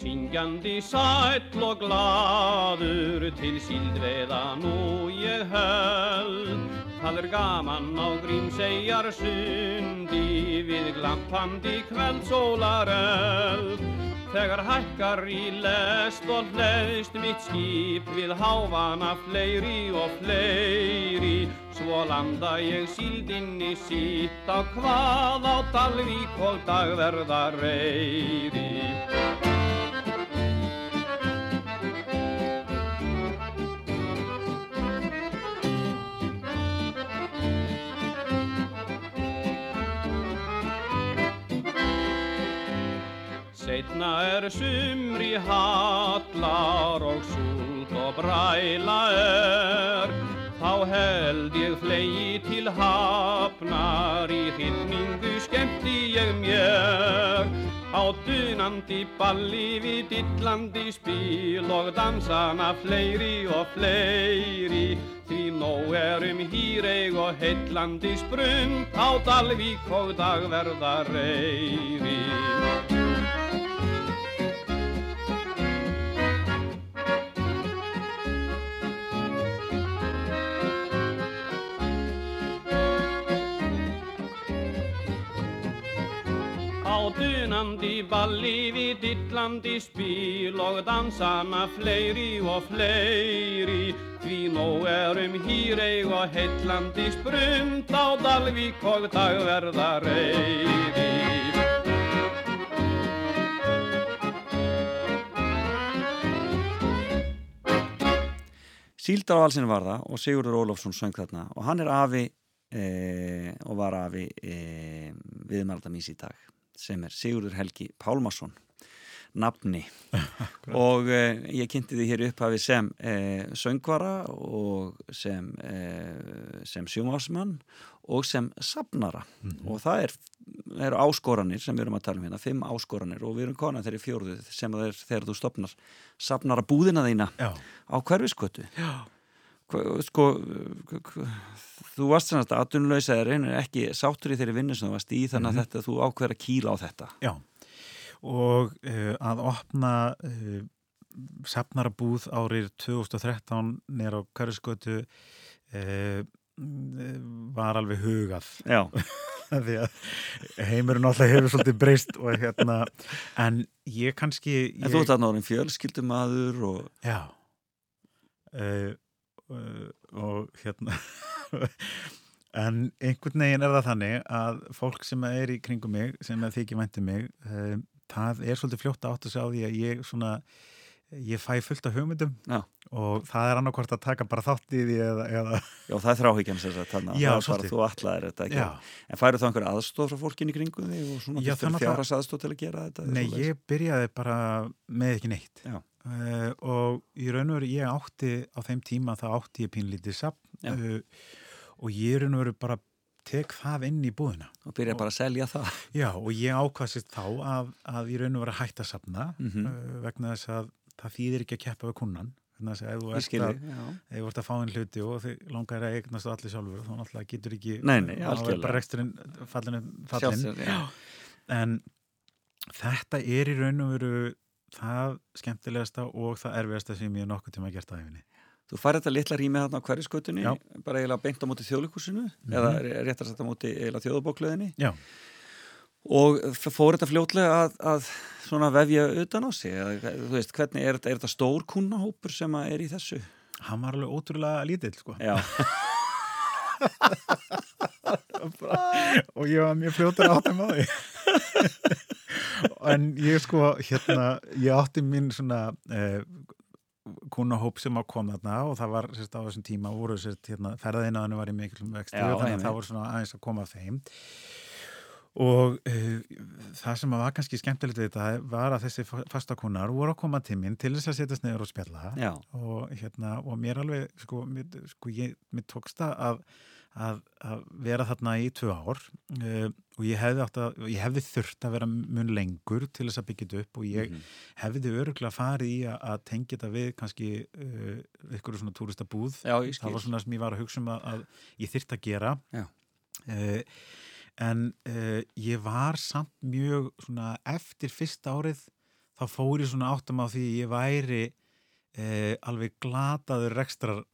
Syngjandi sæll og gladur til síldveða nú ég höld Það er gaman á grímsegjar sundi við glampandi kveldsólaröld. Þegar hækkar í lest og hlæðist mitt skip við hávana fleiri og fleiri. Svo landa ég síldinni sítt á hvað á Dalvík og dagverða reyri. Setna er sumri hallar og súlt og bræla er. Þá held ég flegi til hafnar í hinningu skemmti ég mér. Á dunandi balli við dillandi spil og dansana fleiri og fleiri. Því nóg erum hýreig og heillandi sprund á Dalvík og dagverða dunandi balli við dillandi spil og dansana fleiri og fleiri. Því nóg erum hýreig og heitlandi sprund á Dalvík og dagverða reyri. Síldarvalsin var það og Sigurður Ólofsson söng þarna. Og hann er afi e, og var afi e, viðmaldamís í dag sem er Sigurður Helgi Pálmarsson nafni. Og uh, ég kynnti því hér upphafi sem uh, söngvara og sem, uh, sem sjómasmann og sem safnara. Og það er, eru áskoranir sem við erum að tala um hérna, fimm áskoranir. Og við erum konar þeirri fjóruð sem það er þegar þú stopnar safnara búðina þína Já, á hverfiskötu já, sko þú varst sem að atvinnuleysa er reynir ekki sáttur í þeirri vinnu sem þú varst í þannig að þetta, þú ákveður að kýla á þetta. Já. Og uh, að opna uh, safnarabúð árið 2013 nýra á Körðskötu uh, var alveg hugað. Já, því að heimurinn alltaf hefur svolítið breyst og hérna en ég kannski ég, en þú ert að orðin fjölskyldumadur og Já. Uh, og hérna en einhvern veginn er það þannig að fólk sem er í kringum mig sem þykir vænti mig uh, það er svolítið fljótt að átta sig á því að ég svona ég fæ fullt af hugmyndum Já. og það er annarkvort að taka bara þátt í því eða, eða já, það er þráhyggjum sem sagt þannig að það er bara þú allar þetta ekki. Já, en færðu þá einhver aðstóð frá fólkinni kringum þig og svona Já, það fjárhans aðstóð til að gera þetta nei ég byrjaði bara með ekki neitt. Já. Uh, og í raun og veru ég átti á þeim tíma þá átti ég pínlítið sapn uh, og ég í raun og veru bara tek það inn í búðina og byrja bara að selja það Já, og ég ákvæðsist þá að, að ég raun og hægt að safna Mhm. uh, vegna þess að það þýðir ekki að keppa við kunnan þess að ef þú ert að, að fá einn hluti og þið langar að eignast þú allir sjálfur þá náttúrulega getur ekki Nei, nei, bara reksturinn fallin, fallin. Sjálfsögðu, já. en þetta er í raun og veru það skemmtilegasta og það erfiðasta sem ég nokkuð tíma gert aðefinni Þú fær þetta litla rými þarna á Já. bara eiginlega beint á móti þjóðleikusinu Mhm. eða réttar þetta á móti eiginlega þjóðabóklöðinni Já, og fór þetta fljótlega að, að svona vefja utan á sig eða, veist, hvernig er þetta, er þetta stór kunnahópur sem er í þessu? hann var alveg ótrúlega lítill sko. Já, og ég var mjög fljótur áttum á því. En ég sko hérna, ég átti mín svona eh, kunahóp sem að koma þarna og það var sérst á þessum tíma voru sérst hérna, ferðaðinaðinu var í miklum og þannig að það voru svona aðeins að koma þeim. Og uh, það sem að var kannski skemmtilegt við þetta var að þessi fa- fastakunnar voru að koma til mín til þess að setjast niður og spjalla. Og hérna og mér alveg sko, mér, sko ég, mér tókst það að, að, að vera þarna í tvö ár uh, og ég hefði, að, ég hefði þurft að vera mun lengur til þess að byggja þetta upp og ég Mhm. hefði öruglega farið í að, að tengja þetta við kannski uh, ykkur svona túristabúð. Já, það var svona sem ég var að hugsa um að, ég þyrft að gera. Uh, en ég var samt mjög svona eftir fyrsta árið þá fór ég svona áttum á því ég væri alveg glataður rekstrar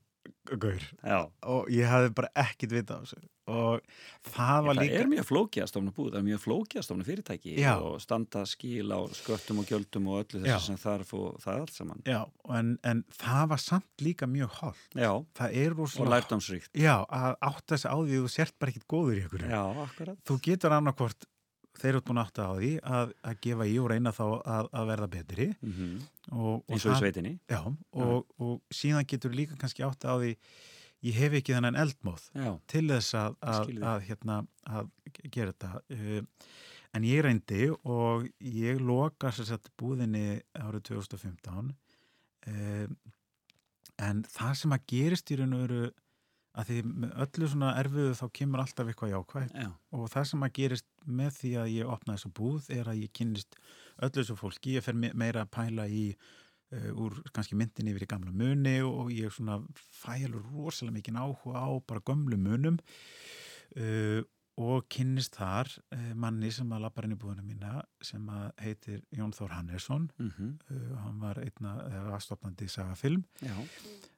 gaur Já, og ég hefði bara ekkit vita á þessu og það var það líka er mjög flókið að stofna búð, það er mjög flókið að stofna fyrirtæki Já. og standa skil á sköttum og gjöldum og öllu Já. þessu sem þarf og það er allt saman. Já, en, en það var samt líka mjög Já, það er og rosalega lærdomsríkt. Já, að átta þessi á því að þú sért bara ekkit góður í Já, akkurat. þú getur annarkvort þeir eru búin átt á því að, að gefa í og reyna þá að, að verða betri. Mm og, og Eins og í sveitinni. já, og, og síðan getur líka kannski átt á því ég hef ekki þennan eldmóð Já, til þess að, að, að, hérna, að gera þetta. Uh, en ég reyndi og ég loka sér sett búðinni árið 2015 uh, en það sem að gerist í raun og veru að því með öllu svona erfiðu þá kemur alltaf eitthvað jákvæð já, og það sem að gerist með því að ég opna þessa búð er að ég kynnist öllu þessu fólki, ég fer me- meira að pæla í uh, úr kannski myndin yfir í gamla muni og ég svona fælu rosalega mikið áhuga á bara gömlu munum uh, og kynnist þar uh, manni sem að labbar inn í búðina mína sem að heitir Jón Þór Hannesson. Mm uh, hann var einna, aðstofnandi sagafilm, já, uh,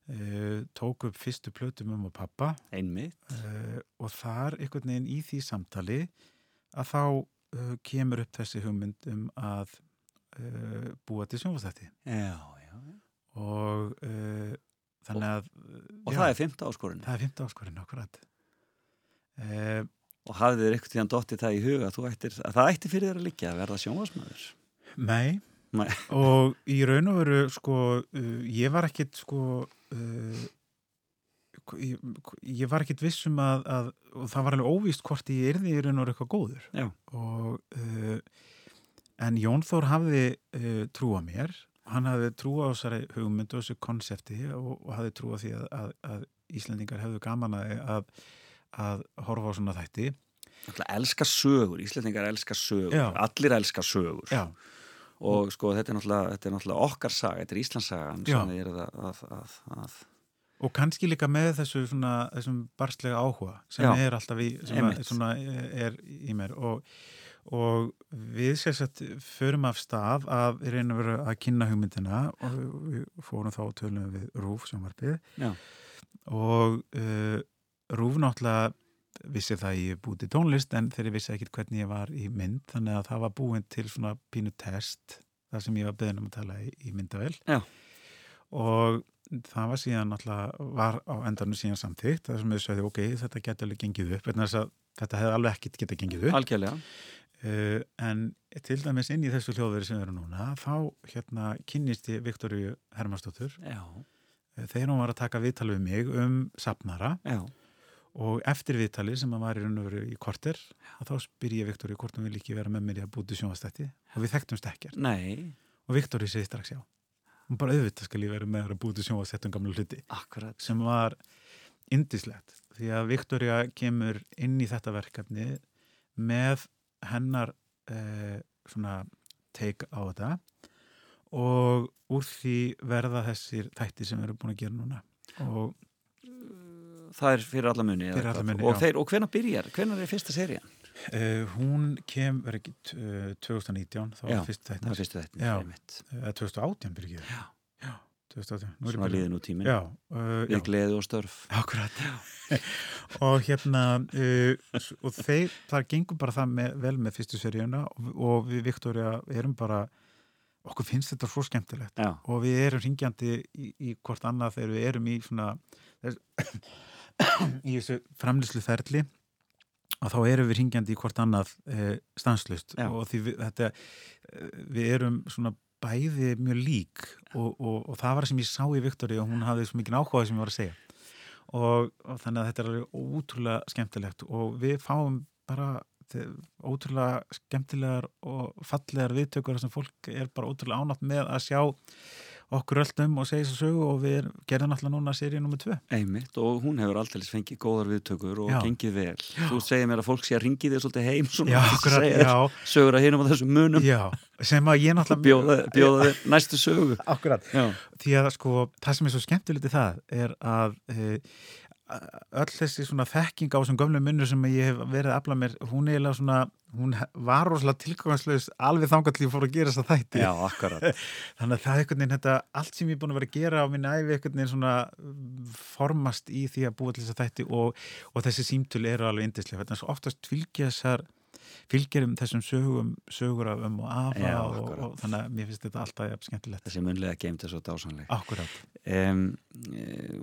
tók upp fyrstu plötum um og pappa einmitt. uh, og þar einhvern veginn í því samtali að þá uh, kemur upp þessi hugmynd um að uh, búa til sjónvastætti Já, já, já. og þannig að Og það er fymta áskorun. það er fymta áskorinn akkurat Og hafið þér eitthvað tíðan dottið það í huga að, ættir, að það ætti fyrir þér að liggja að verða sjónvarsmaður? nei Nei. og í raun og veru sko uh, ég var ekkit sko uh, ég, ég var ekkit viss um að, að það var alveg óvíst hvort ég yrði í raun og veru eitthvað góður. Já. og uh, en Jón Þór hafði uh, trúa mér. Hann hafði trúa á þessari hugmyndu og þessu konsepti og, og hafði trúa því að, að, að Íslendingar hefðu gaman að, að, að horfa á svona þætti. Elskar sögur, Íslandingar elskar sögur. Já. allir elskar sögur. Já, og sko þetta er náttúrulega, þetta er náttúrulega okkar saga, þetta er Íslandssagan Já. sem er að, að, að, að og kannski líka með þessu svona, þessum barslega áhuga sem Já. er alltaf í, sem að, svona er í mér. Og, og við sérsagt förum af stað að við reynum að kynna hugmyndina og við fórum þá tölum við Rúf sem var byggð og uh, Rúf náttúrulega vissi það ég búið til tónlist en þeir vissi ekkit hvernig ég var í mynd þannig að það var búin til svona pínu test þar sem ég var beðin um að tala í, í myndavel Já. og það var síðan náttúrulega var á endanum síðan samþygt þar sem við sögðu ok, þetta getur alveg gengið upp þetta hefði alveg ekkit getað gengið upp. Uh, en til dæmis inn í þessu hljóðveri sem við erum núna þá hérna kynnist ég Viktoríu Hermansdóttur Já, uh, þegar hún var að taka viðtal við mig um safnara. Já, og eftir viðtali sem að var í raun og veru í korter þá spyr ég Viktoríu hvort hún vil ekki vera með mér í að búti sjónvastætti og við þekktumst ekkert. Nei, og Viktoríu segi strax já. Hún bara auðvitað skal ég vera með að búti sjónvastætti um gamla hluti. Akkurat. Sem var indislegt því að Viktoria kemur inn í þetta verkefni með hennar eh, svona take á þetta. Og úr því verða þessir þætti sem við erum búin að gera núna. Og Það er fyrir alla muni Fyrir alla muni, og, og hvenær byrjar, hvenær er fyrsta serían? eh, hún kem, ekki uh, 2019 þá var fyrst Það þættin. er fyrstu þetta Já. 2018 Já. já 2018 Nú er ég Svona liðin út tíminn. Já, uh, Við gleðu og störf. Akkurat og hérna uh, og þeir, það gengur bara það með, vel með fyrstu seríuna og, og við Viktoria erum bara okkur finnst þetta svo skemmtilegt. Já, og við erum ringjandi í, í hvort annað þegar við erum í svona þess, í þessu framlýslu ferli og þá erum við ringjandi í hvort annað e, stanslust Já. og því við, þetta, eh, við erum svona bæði mjög lík og, og, og það var það sem ég sá í Viktori og hún hafði svo mikið áhuga sem ég var að segja og, og þannig að þetta er alveg ótrúlega skemmtilegt og við fáum bara ótrúlega skemmtilegar og fallegar viðtökur sem fólk er bara ótrúlega ánátt með að sjá okkur öllum og segja þessu sögu og við gerðum alltaf núna seríu nummið tvö. Einmitt og hún hefur alltaf fengið góðar viðtökur og Já. gengið vel. Þú segir mér að fólk sé að ringi þér svolítið heim svona Já, akkurat, segja já, sögur að hinum á þessum munum. Já, sem að ég náttúrulega bjóða, bjóða þér næstu sögu. Akkurat, Já, því að sko það sem er svo skemmtilegt í það er að e, öll þessi svona þekking á þessum gömlu munur sem ég hef verið að afla mér, hún er eiginlega svona hún var rosalega tilgangslaus alveg ég fór að gera þess að þætti. Já akkurat. Þannig að það er einhvern veginn þetta allt sem ég er búin að vera að gera á minni æfi einhvern veginn svona mm, formast í því að búa til þess að þætti og, og þessi símtöl eru alveg indislega þannig að oftast fylgja þessar fylgjarum þessum sögum sögur af um og afa Já, og, og þannig að mér finnst þetta alltaf jafn skemmtilegt. Þessi munlega geimt er svo dásanleg Akkurat, um,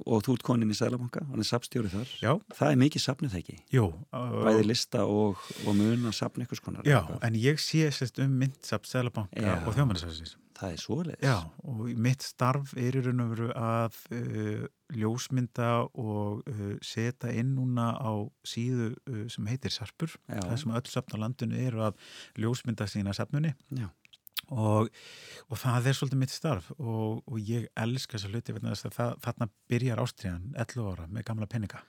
Og þú ert konin í Sælabanka, hann er sapstjóri þar. Já, Það er mikið sapnið það ekki jú Bæði lista og, og mun að sapna ykkur skonar Já, en ég sé sérst um myndsap Sælabanka og þjómannisafsins Það er svoleiðis Já, og mitt starf er í raun og veru að uh, ljósmynda og uh, setja inn núna á síðu uh, sem heitir Sarpur, Já. það sem öll safn á landinu eru að ljósmynda sína safnunni Já. og, og það er svolítið mitt starf og, og ég elska þessa hluti þarna byrjar ástriðan 11 ára með gamla peninga.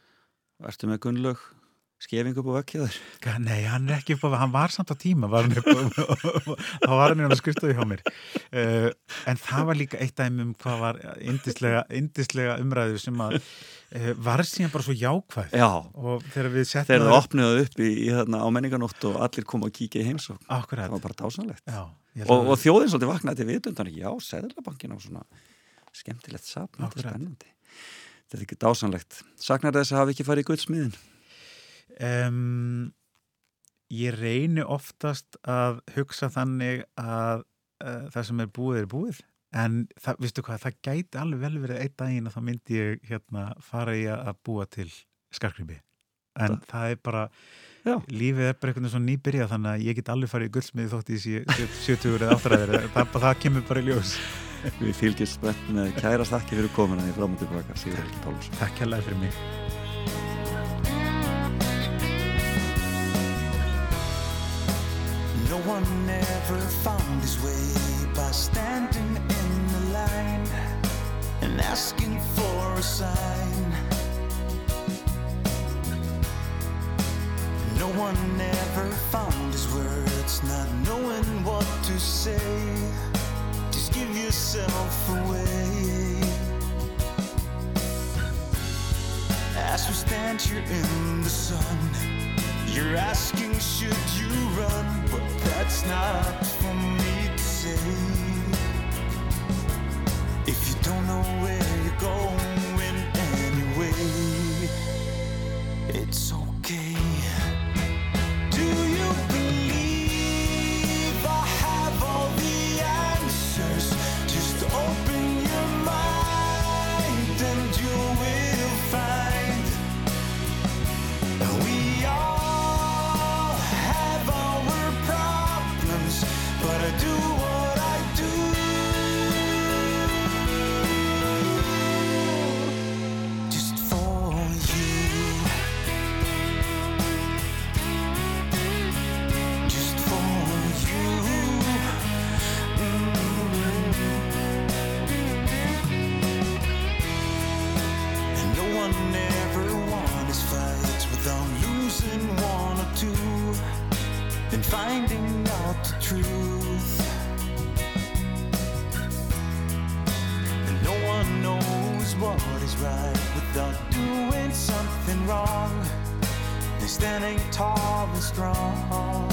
Ertu með Gunnlaug skefing upp á vekkjaður? Ga- Nei, hann er ekki upp á, hann var samt á tíma, var hann þá var hann í hann að skrifstofi hjá mér. Uh, en það var líka eitt dæmi um hvað var indislega, indislega umræðu sem að uh, var síðan bara svo jákvæð. Já, Og þegar við settum þegar það opniðu upp í, í þarna á menninganótt og allir kom að kíkja í heimsókn Akkurat, það var bara dásanlegt já. og, og þjóðin svolítið vaknaði til vitundan já, Seðlabankin á svona skemmtilegt sapn, þetta er spennandi þetta er ekki dásanlegt Saknar þess að hafa ekki farið í gullsmiðin? Um, ég reyni oftast að hugsa þannig að uh, það sem er búið er búið. En það, vistu hvað, það gæti alveg vel verið einn daginn að þá myndi ég hérna fara í að búa til skarkribi en Það- það er bara Já. lífið er bara einhvern veginn svo nýbyrjað þannig að ég get alveg farið í guldsmiði þótt í sé 70 eða áttræðir það, það kemur bara í ljós. Við fylgjast spennt með kæra stakki fyrir komuna í fram og tilbaka, Sigur Helgi Pálsson Takk hérlega fyrir mig one ever found his way by standing in the line and asking for a sign. No one ever found his words, not knowing what to say. Just give yourself away. As we stand here in the sun, you're asking, should you run? But that's not for me to say. If you don't know where you're going and finding out the truth. And no one knows what is right without doing something wrong and standing tall and strong.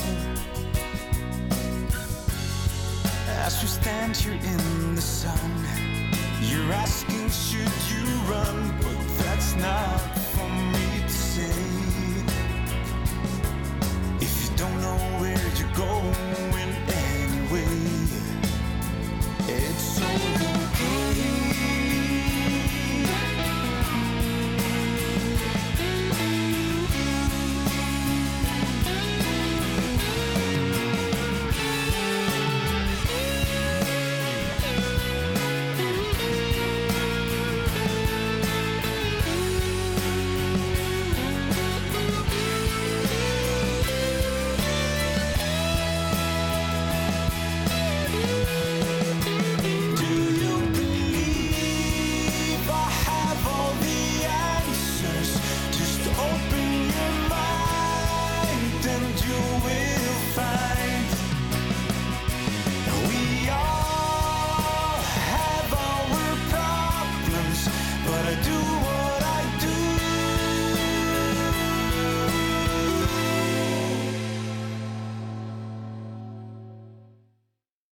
As we stand here in the sun, you're asking, should you run? But that's not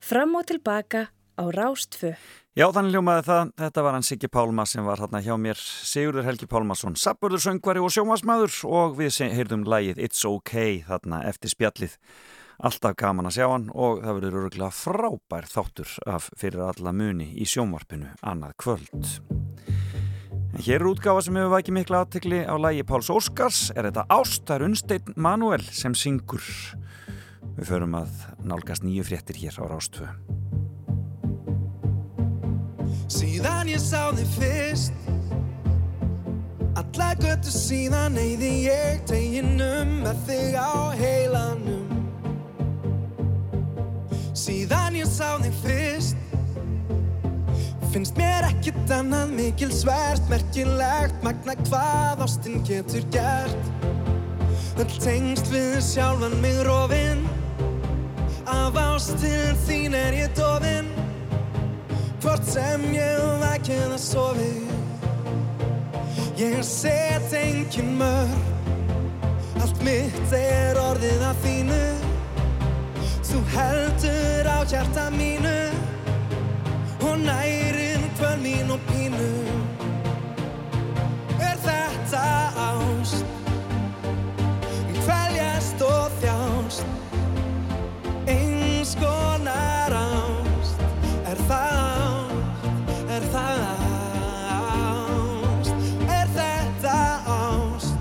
Fram og tilbaka á Rástfö. Já, þannig ljómaði það, þetta var hann Siggi Pálma sem var hérna hjá mér, Sigurður Helgi Pálmason, sabbörður söngvari og sjómasmaður og við heyrðum lægið It's OK þarna eftir spjallið. Alltaf gaman að sjá hann og það verður öruglega frábær þáttur af fyrir alla muni í sjónvarpinu annað kvöld. En hér er útgáfa sem hefur vækið mikla aðtekli á lægi Páls Óskars, er þetta Ástar Unsteinn Manuel sem syngur. Við förum að nálgast nýju fréttir hér á Rástvö. Síðan ég sá þig fyrst Alla göttu síðan eyði ég teginum með þig á heilanum Síðan ég sá þig fyrst Finnst mér ekkert annað mikil svært Merkilegt magna hvað ástin getur gert Öll tengst við sjálfan mig rofin Af ást til þín er ég dofin Hvort sem ég vakið að sofi. Ég set engin mörg Allt mitt er orðið að þínu. Þú heldur á hjarta mínu. Og nærir hvern mín og pínu. Er þetta ást? Kvæljast og þjást Eins konar ást Er það ást? Er það ást? Er þetta ást?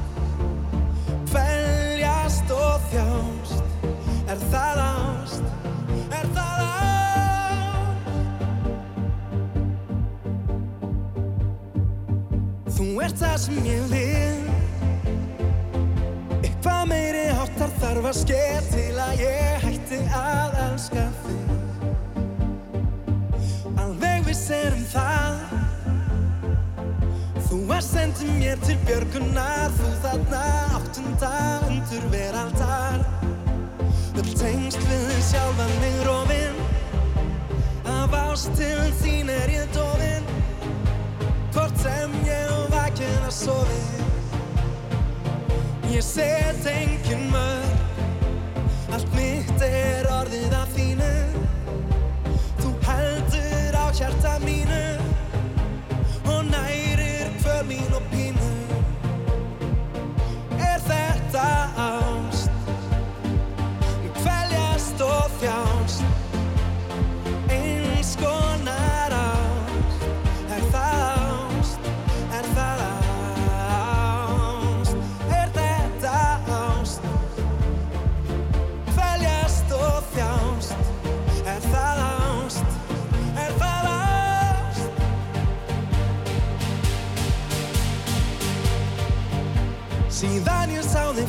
Kvæljast og þjást Er það ást? Er það ást? Þú ert það sem ég vil Eitthvað meiri áttar þarf að ske til að ég heiti að elska þig. Alveg við serum það. Þú að sendi mér til björgunar. Þú þarna áttunda undur veraldar. Öll tengst við sjálfan mig rófin Af ást til þín er ég dofin. Hvort sem ég vakið að sofi. Ég set engin mörg Allt mitt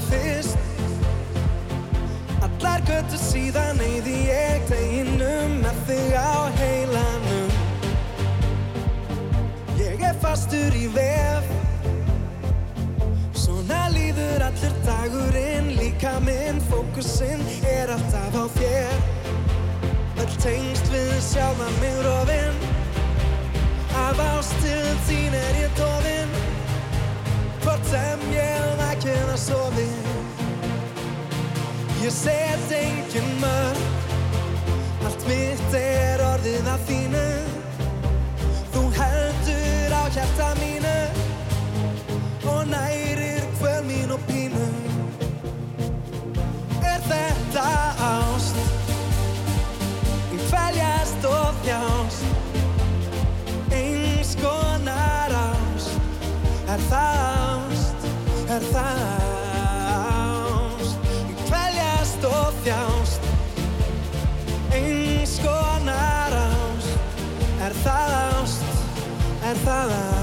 fyrst. Allar göttu síðan eyði ég deginum með þig á heilanum. Ég er fastur í vef. Svona líður allur dagurinn Líka minn fókusinn er alltaf á þér. Öll tengst við sjálfa mig rofinn Af ást til þín er ég Hvort sem ég vakið að sofi. Ég set engin mörg Allt mitt er orðið af þínu. Þú heldur á hjarta mínu Og nærir kvöl mín og pínu. Er þetta ást? Kvæljast og þjást. Eins konar ást. Er það? Er það ást? Kvæljast og þjást Eins konar ást Er það ást? Er það ást?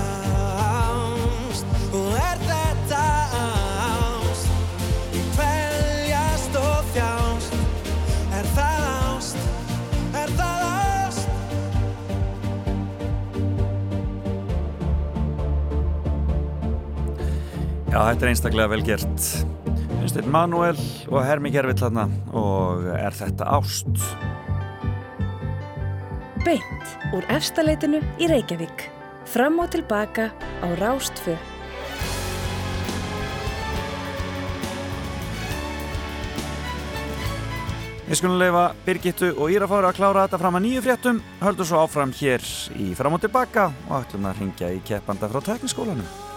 Þetta er einstaklega vel gert. Einstein Manuel og Hermi Gervill þarna og er þetta ást? Beint úr efstaleitinu í Reykjavík. Fram og tilbaka á Rástfö. Við skulum leifa Birgittu og Írafári að klára þetta fram að nýju fréttum, höldum svo áfram hér í fram og tilbaka og ætlum að ringja í keppanda frá tekniskólanum.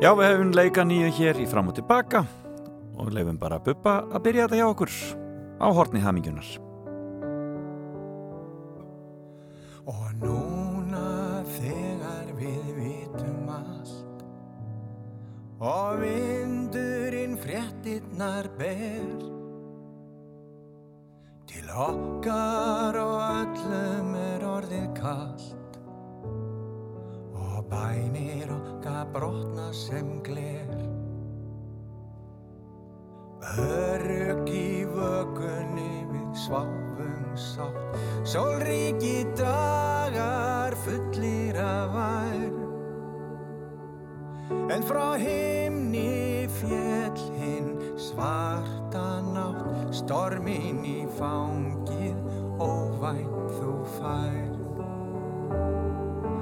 Já, við hefum leika nýju hér í fram og tilbaka og leifum bara að buppa að byrja þetta hjá okkur á hortni hamingjunar. Og núna þegar við vitum allt og vindurinn fréttinnar ber til okkar og öllum er orðið kallt og bænir okkar brotna sem gler. Örug í vögunni við sváfum sátt. Sólríki dagar fullir af vær En frá himni fjell hinn svarta nátt. Stormin í fangið óvænt þú fær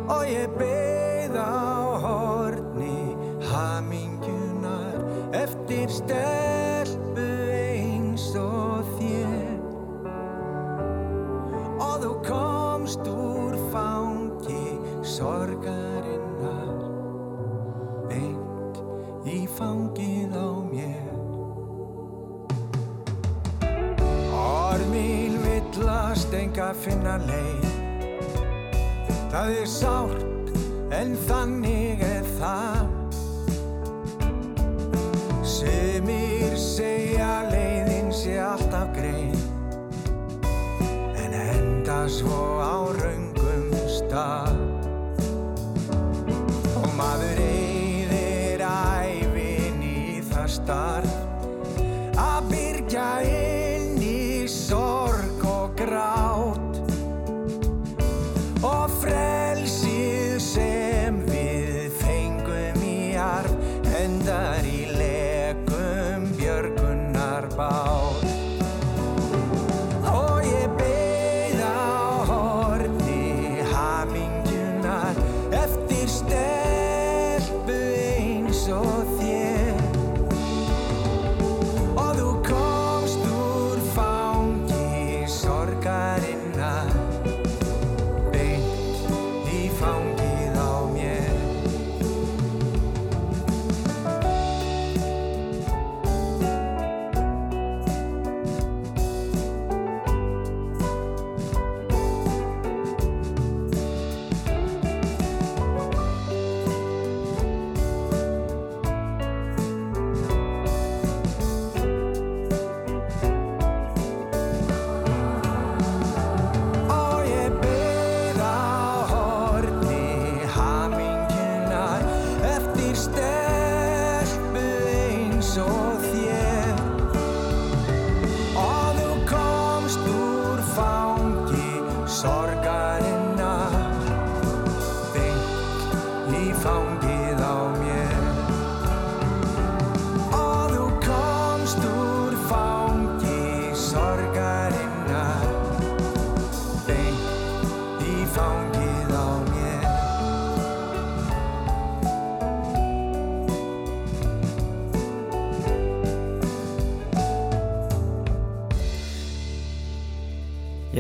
Og ég beið á horni hamingjunar eftir stelpu eins og þér. Og þú komst úr fangi sorgarinnar beint í fangið á mér. Orð mín villast enga finna leið Það er sárt en þannig er það. Sumir segja leiðin sé alltaf grein En enda svo á raungum stað. Og maður eyðir ævin í það starf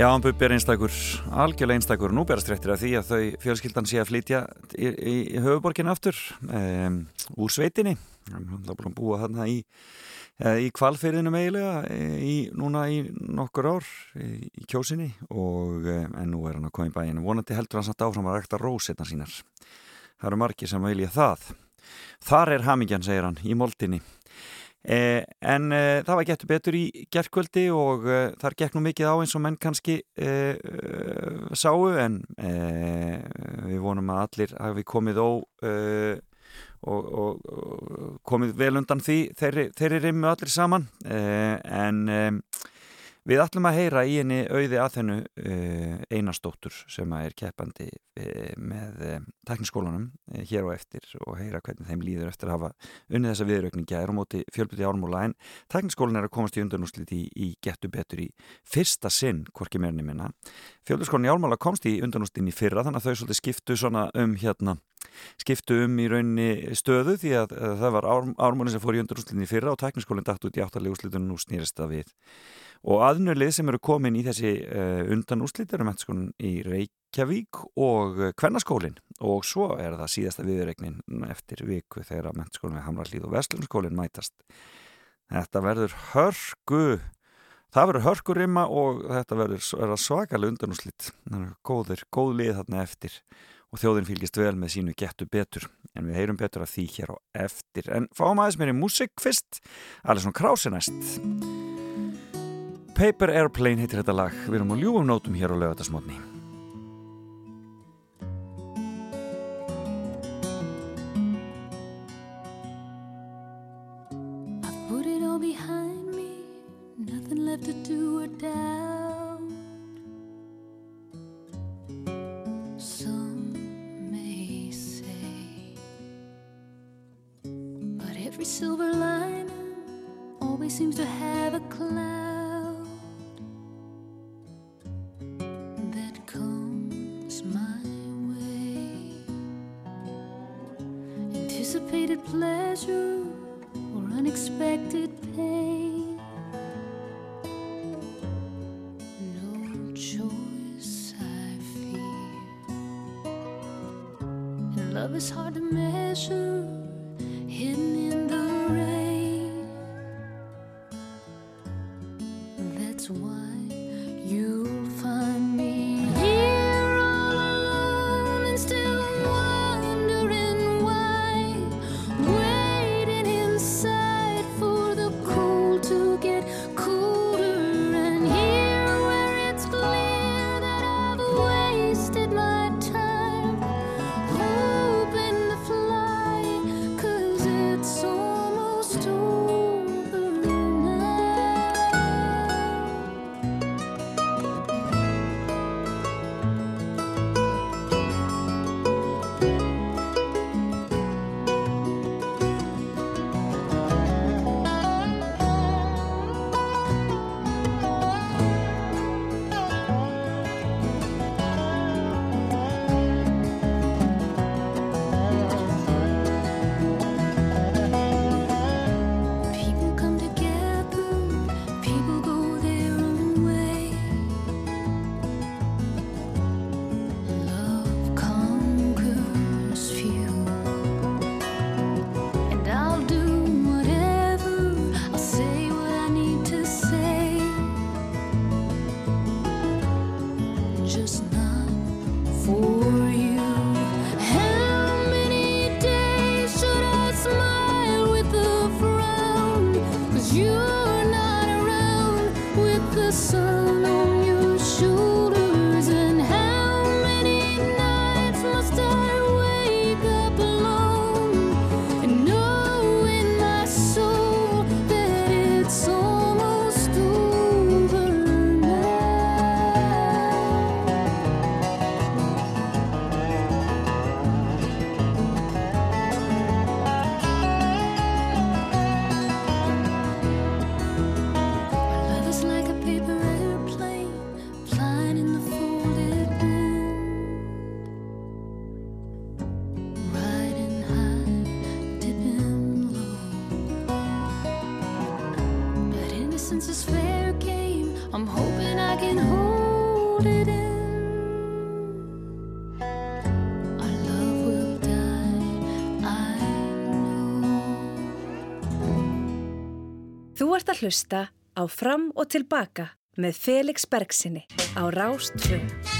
Já, hann Bubbi er einstakur, algjörlega einstakur. Nú berast réttir af því að þau fjölskyldan sé að flytja í, í, í höfuborginu aftur um, úr sveitinni. Það er búin að búa í eh, í kvalfyrðinu eiginlega í, núna í nokkur ár í, kjósinni. Og en nú er hann að koma í bæinu vonandi heldur hann samt áfram að rækta rósetna sínar. Það eru margir sem vilja það. Þar er hamingjan, segir hann, í moldinni en eh, það var getur betur í gerðkvöldi og eh, þar gekk nú mikið á eins og menn kannski eh, eh, sáu en eh, við vonum að allir hafi komið eh, og, og, og komið vel undan því þeirri, þeirri rimmu allir saman. Eh, en eh, við ætlum að heyra í henni auði að þennu eh, einastóttur sem að er keppandi eh, með eh, tekniskólanum eh, hér og eftir og heyra hvernig þeim líður eftir að hafa unnið þessa viðraukninga er á móti fjölbyrti ármúla en tekniskólan er að komast í undanúslit í, í gettu betur í fyrsta sinn, hvorki meirni minna. Fjölbyrtskólan í ármúla komst í undanúslitin í fyrra þannig að þau svolítið skiptu svona um hérna skiptu um í raunni stöðu því að, að það var ár, ármónin sem fór í undarúslinni fyrra og tekniskólinn dætt út í áttalegu úrslitunum og snýrist það við og aðnulið sem eru komin í þessi uh, undan úrslit eru mennskólinn í Reykjavík og uh, Kvennaskólinn. Og svo er það síðasta viðregnin eftir viku þegar mennskólinn við Hamrallíð og Vestlunskólinn mætast. Þetta verður hörgu það verður hörgurimma og þetta verður svakalega undanúslitt góður, góð lið þarna eftir og þjóðin fylgist vel með sínu getu betur. En við heyrum betur að því hér á eftir. En fáum aðeins mér í músik fyrst. Alveg svona krási næst Paper Airplane heitir þetta lag. Við erum á ljúum nótum hér á lögatasmotni pleasure or unexpected pain. No choice I fear. And love is hard to measure, ert að hlusta á Fram og Tilbaka með Felix Bergsinni á Rástfjö.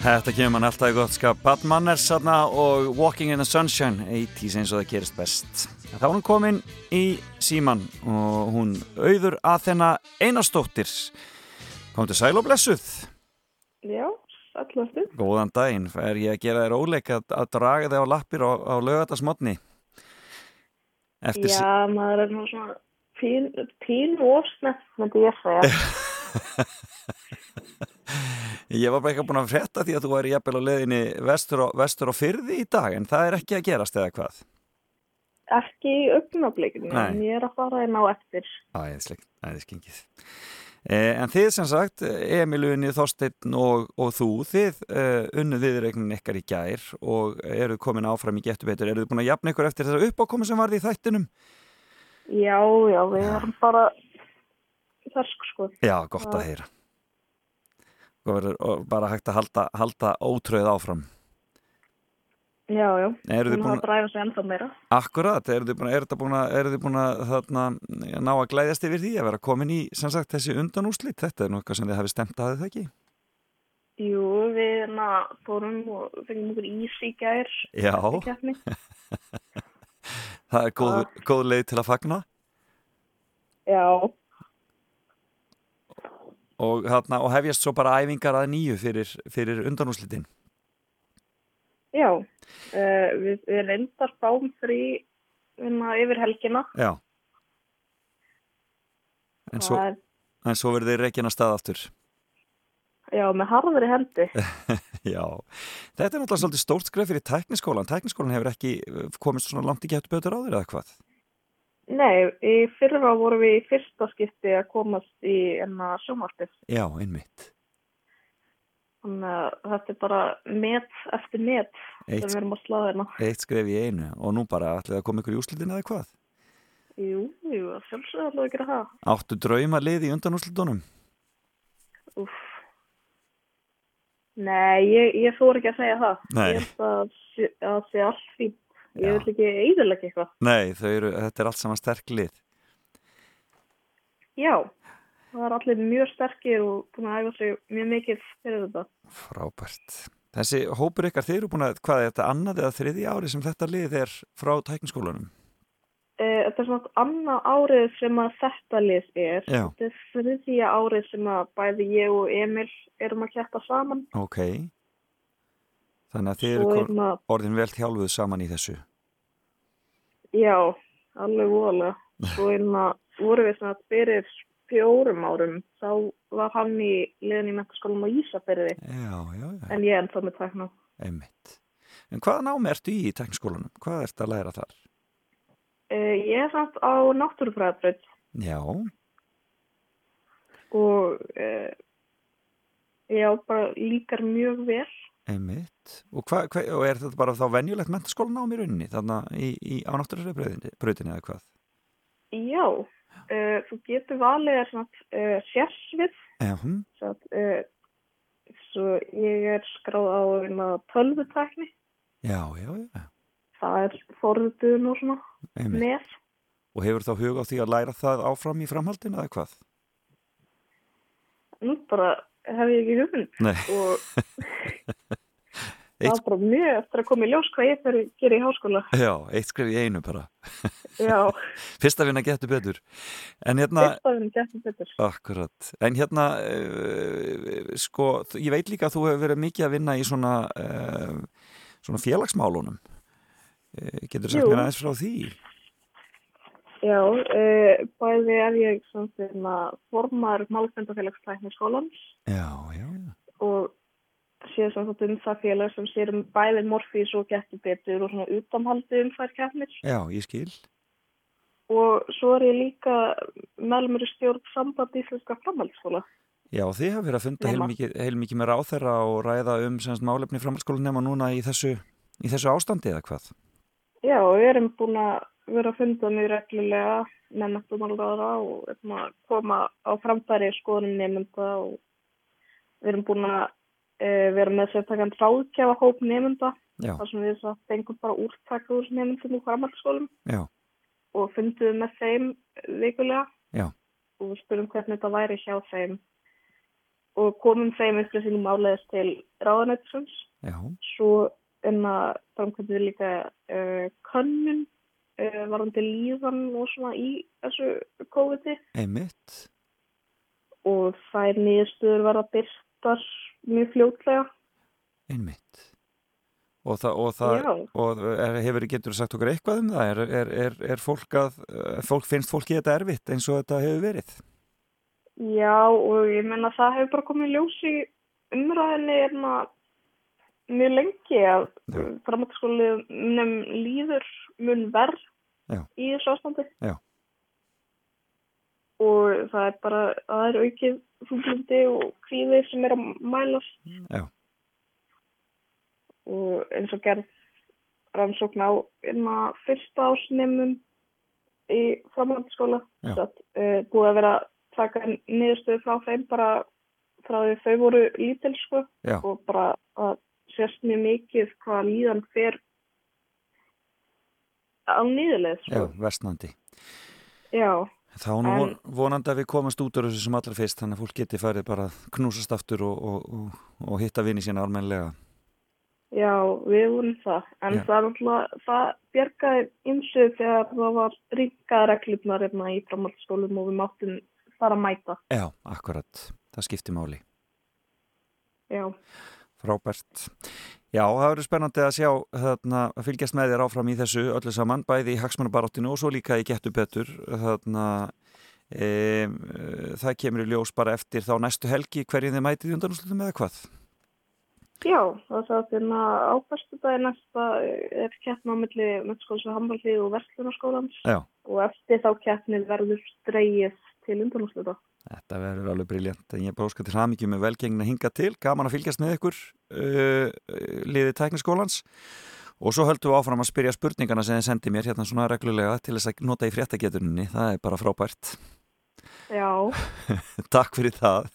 Þetta kemur mann alltaf í gott skap. Bad Manners þarna og Walking in the Sunshine 80s eins og það gerist best. Þá er hún komin í síman og hún auður að þennan einastóttir Kom til sæl og blessuð. Já, allarstu. Góðan daginn, er ég að gera þér óleik að, að draga þig á lappir á, á lögatarsmotni Eftir Já, maður er nú svona pín, pín og snett, myndi ég segja. Ég var bara eitthvað búin að frétta því að þú væri jafnvel á leiðinni vestur og, vestur og fyrði í dag en það er ekki að gerast eða hvað Ekki í augnablikinu, en ég er að fara inn á eftir. Æðislegt, æðiskengið. Eh, en þið sem sagt, Emil Unni, Þorsteinn og, og þú, þið eh, unnu viðreiknin ykkar í gær og eruð komin áfram í getur betur. Eruð þið búin að jafna ykkur eftir þessar uppákomi sem varði í þættinum? Já, já, við erum bara fersk, sko. Já, gott að heyra. Og bara hægt að halda, halda ótröð áfram. Já, já. Hún har að dræfa sig ennþá meira. Akkurat, eruð þið búin, er að- eruð þið búin að þarna, ná að glæðjast yfir því að vera komin í sagt, þessi undanúslit? Þetta er nú eitthvað sem þið hefði stemt að það ekki? Jú, við hérna fórum og fengum okkur ís í gær. Já. Það er góð, góð leið til að fagna Já, og, þarna, og hefjast svo bara æfingar að nýju fyrir, fyrir undanúslitin. já. Uh, við, við reyndar fáum frí hérna yfir helgina. Já. En svo, en svo verður þið reikin að stað aftur. já, með harðri hendi. Já. Þetta er náttúrulega svolítið stórt skref fyrir tækniskólan. Tækniskólan hefur ekki eh, komist svona langt í getur betur á þér eða hvað? Nei, í fyrra vorum við í fyrsta skipti að komast í enna sjómarfið. Já, einmitt. Þannig að þetta er bara met eftir met Eitt, sem við erum að slaða hérna. eitt skref í einu og nú bara ætlið að koma ykkur í úslitin eða hvað? Jú, jú, sjálfsögðu ætlaðu að gera það. Áttu drauma lið í undanúslitunum? Úff. Nei, ég, ég fór ekki að segja það. Nei. Ég held að sé- að sé allt fínt. Ég vil ekki eiðurlega eitthvað. Nei, eru, þetta er allt saman sterk lið. Já, það er allir mjög sterkir og búin að æfa sig mjög mikið fyrir þetta. Frábært. Þessi hópur ykkar, þeir eru búin að, hvað er þetta annað eða þriði ári sem þetta lið er frá tækniskólanum? Eh, Þetta er svona annað árið sem að þetta lið er. Já. Þetta er þriðja árið sem að bæði ég og Emil erum að kætta saman. Ok. Þannig að þið eru að, orðin vel þjálfuð saman í þessu. já, alveg voðalega. Svo að, vorum við svona fyrir fjórum árum, þá var hann í liðin í mentaskólanum á Ísafyrði, Já, já, já, en ég ennþá með tækna. einmitt. En hvaða námi ertu í í tækniskólanum? Hvað ertu að læra þar? Uh, ég er samt á náttúrufræðabraut Já, og uh, já, bara líkar mjög vel. Einmitt. Og, hva, hva, og er þetta bara þá venjulegt mentaskólanám í rauninni, þannig í, í, á náttúrulega eða hvað? Já, uh, þú getur valið er svona uh, sérsvið, Já, hm, svo, uh, svo ég er skráð á hérna, tölvutekni, já, já, já, það er forðutun og svona einmitt. með. Og hefur þá hug á því að læra það áfram í framhaldinu eða hvað? Nú bara hef ég ekki hugmynd Nei. og það Eitt- er bara mjög eftir að koma í ljós hvað ég fyrir að gera í háskóla. Já, eitt skref í einu bara. Já, Fyrsta vinna getur betur. En hérna, fyrstafinn getur betur. akkurat, en hérna, uh, sko, ég veit líka að þú hefur verið mikið að vinna í svona, uh, svona félagsmálunum. Uh, getur sagt Jú. mér aðeins frá því? Já, bæði er ég sem þeirna formar málfendafélagslækni skólans Já, já, já. og sé sem þetta um það félag sem sér um bæði morfís og getur betur og svona utamhaldi um þær kefnir Já, ég skil. og svo er ég líka meðlumur í stjórn samband íslenska framhaldsskóla. Já, þið hafa verið að funda Nema. heilmikið, heilmikið með ráþerra og ræða um semst málefni framhaldsskóla nema núna í þessu, í þessu ástandi eða hvað? Já, við erum búin að vera að funda mjög reglulega með menntumálaráðara og koma á framfæri skoðunum nefnda og við erum búin að e, vera með sértakann ráðkjafa hóp nefnda þar sem við fengum bara úrtak úr nefndum úr framhaldsskólum já, og fundum með þeim vikulega. Já. og við spurum hvernig þetta væri hjá þeim. Og komum þeim upplýsingum áleiðis til ráðanættisins. Já, Svo en að framkvæmdum við líka uh, könnun uh, varandi líðan og svona í þessu COVID-i. Og þær nýðstöður verða byrtar mjög fljótlega. Einmitt. Og það, og það Já. og er, hefur, getur sagt okkur eitthvað um það? Er, er, er, er fólk að, eh, fólk, finnst fólki þetta erfitt eins og þetta hefur verið? Já, og ég menna það hefur bara komið ljós í umræðinni hérna mjög lengi að Já. framhaldsskólinum líður mun verð Já. í þessu ástandi. Já. Og það er bara, það er aukið þúlindi og kvíði sem er að mælast. Já. Og eins og gerð rannsókn á einna fyrsta ásnemum í framhaldsskóla. Já. Satt, uh, búið að vera taka niðurstöðu frá þeim bara frá því þau voru lítil sko Já. og bara að sérst mjög mikið hvað líðan fer á nýðuleið Já, sko. vestnandi. Já. Þá nú En- von- vonandi að við komast út úr þessu sem allra fyrst þannig að fólk geti farið bara að knúsast aftur og, og, og, og hitta vini sína almennilega. Já, við vorum það. En Já. það er náttúrulega, það bjergaði ymsu þegar það var ríkað reglurnar hérna í framhaldsskólum og við máttum bara mæta. Já, akkurat. Það skiptir máli. Já. Frábært. Já, það verður spennandi að sjá þarna, að fylgjast með þér áfram í þessu öllu saman, bæði í hagsmannabaráttinu og svo líka í getur betur. Þarna, e, það kemur í ljós bara eftir þá næstu helgi hverjum þið mætið í undanúslutum eða hvað? Já, það er að finna á fyrstu dagi næsta er keppna á milli Mennskóls og Hambaldi og Vestlunarskólans Já. og eftir þá keppnið verður streyið til undanúsluta. Þetta verður alveg briljant en ég bara óskar til hramingi með velgengna hinga til. Gaman að fylgjast með ykkur uh, liðið tækniskólans. Og svo höldum við áfram að spyrja spurningana sem þið sendi mér hérna svona reglulega til þess að nota í fréttagetuninni. Það er bara frábært. Já, Takk fyrir það.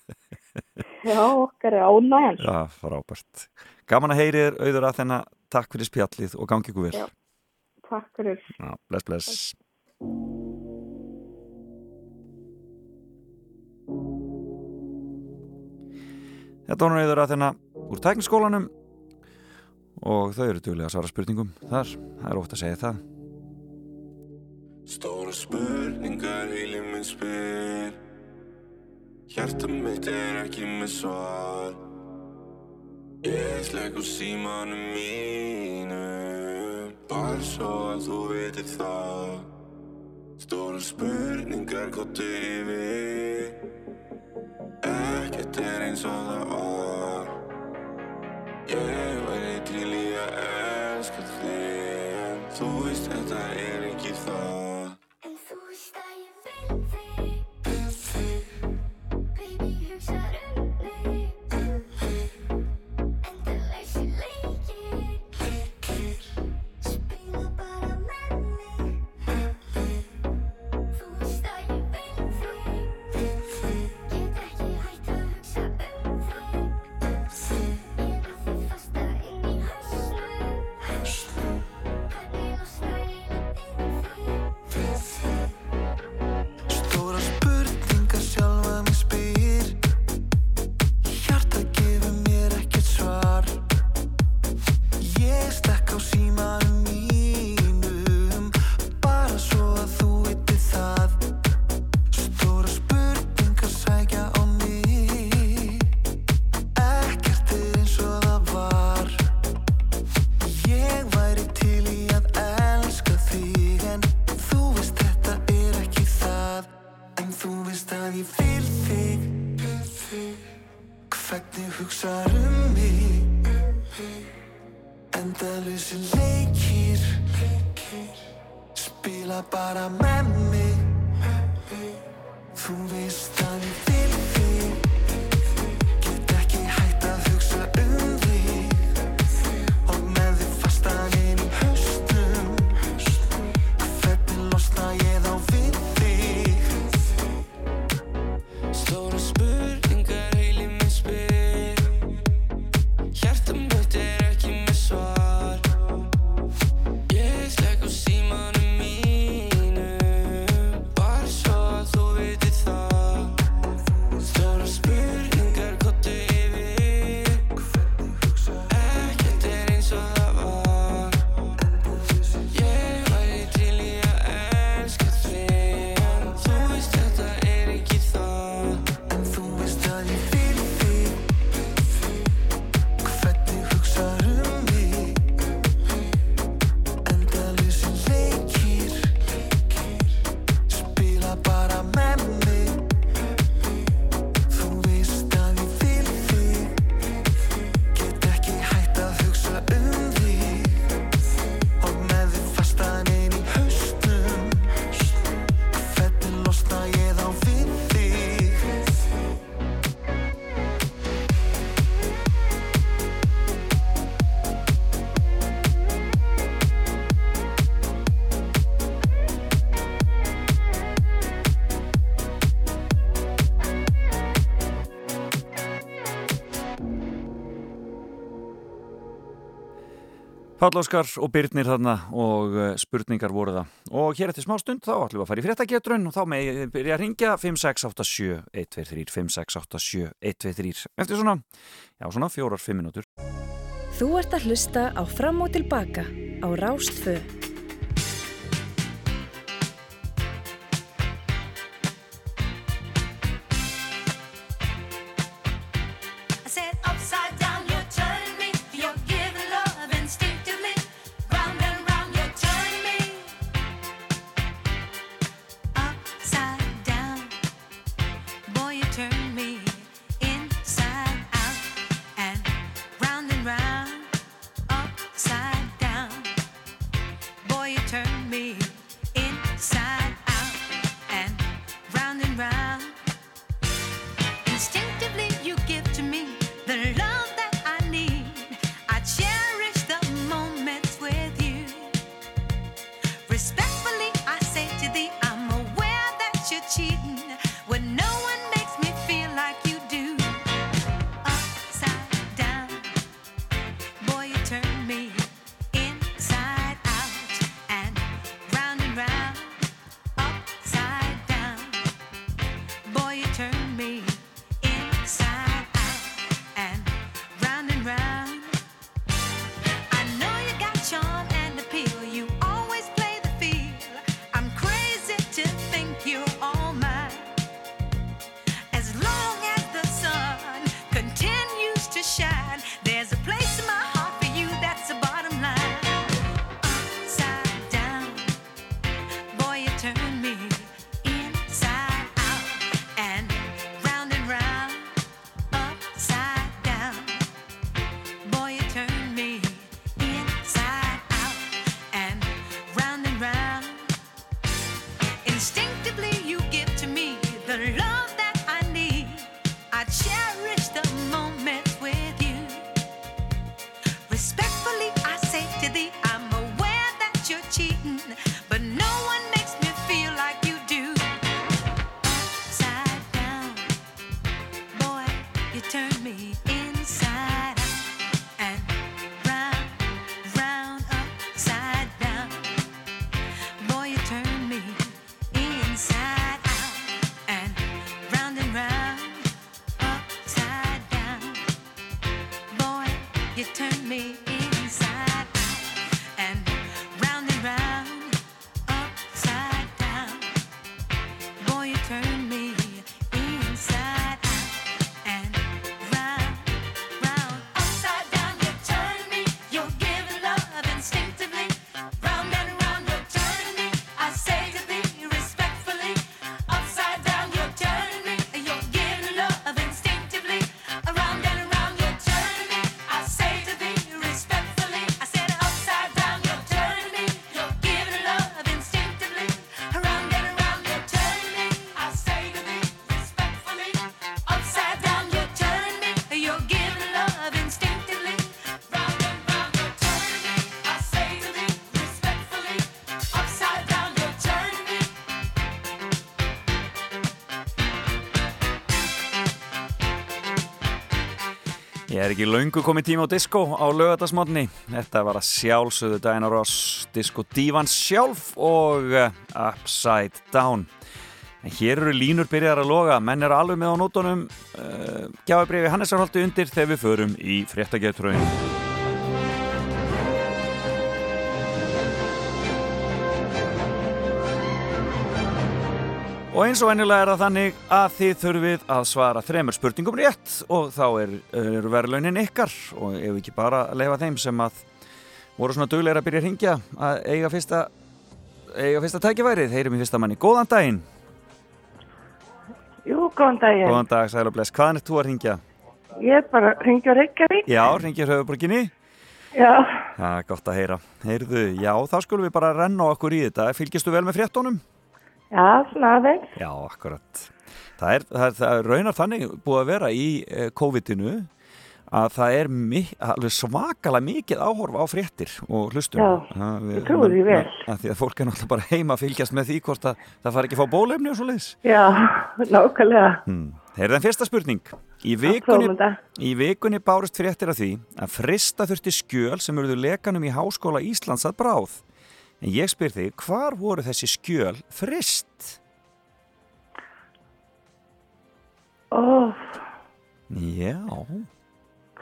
Já, okkar er ánægjan. Já, frábært. Gaman að heyri þér auður að þennan takk fyrir spjallið og gangi ykkur vel. Já. Takk fyrir. Já, bless, bless Þetta var auður að þennan úr tækniskólanum og þau eru duglega að svara spurningum þar, það er ótt að segja það. Stóra spurningar heili minn spyr. Hjarta mitt er ekki með svar. Ég slegg úr símanum mínu. Bara svo að þú veitir það. Stóra spurningar gottu yfir Ekkert er eins og það var. Ég væri til í að elska þig. En þú veist þetta er Páll Óskar og Byrnir þarna og uh, spurningar voru það. Og hér eftir smá stund þá ætlum við að fara í fréttagetrun og þá með ég byrja að ringja 5687 123 5687 123 eftir svona, já svona fjórar, fimm minútur. Þú ert að hlusta á Fram og Tilbaka á Rástfö. Er ekki laungu komið tíma á disco á lögatarsmotni. Þetta var að sjálfsögðu Diana Ross, disco divan sjálf og uh, Upside Down. En hér eru línur byrjar að loga, menn eru alveg með á nótunum. Uh, Gjáðabriði Hannesar holdi undir þegar við förum í fréttagetröðin. Og eins og ennilega er það þannig að þið þurfið að svara þremur spurningum rétt og þá er, eru verðlaunin ykkar og ef ekki bara leifa þeim sem að voru svona dugleira að byrja að ringja að eiga fyrsta, eiga fyrsta tækifærið, heyrum í fyrsta manni. Góðan daginn! Jú, góðan daginn. Góðan dag, sæl og bless. Hvaðan er þú að ringja? Ég er bara að ringja Reykjavík. Já, ringja höfuborginni. Já, Það er gott að heyra. Heyrðu, já, þá skulum við bara renna okkur í þetta. Fylgistu vel með fréttonum? Já, svona aðeins. Já, akkurat. Það er, það er, það er raunar þannig búið að vera í eh, COVID-inu að það er mi alveg svakalega mikið áhorf á fréttir og hlustum Já, Að við- ég trúi því vel. að því að fólk er náttúrulega bara heima að fylgjast með því hvort að það fari ekki að fá bólefni og svo leiðis Já, nákvæmlega. hmm. Heyrðu en fyrsta spurning í vikunni, í vikunni bárust fréttir af því að frista þurfti skjöl sem eruðu lekanum í Háskóla Íslands að bráð en ég spyr þig, hvar voru þessi skjöl frist? Ó, Já,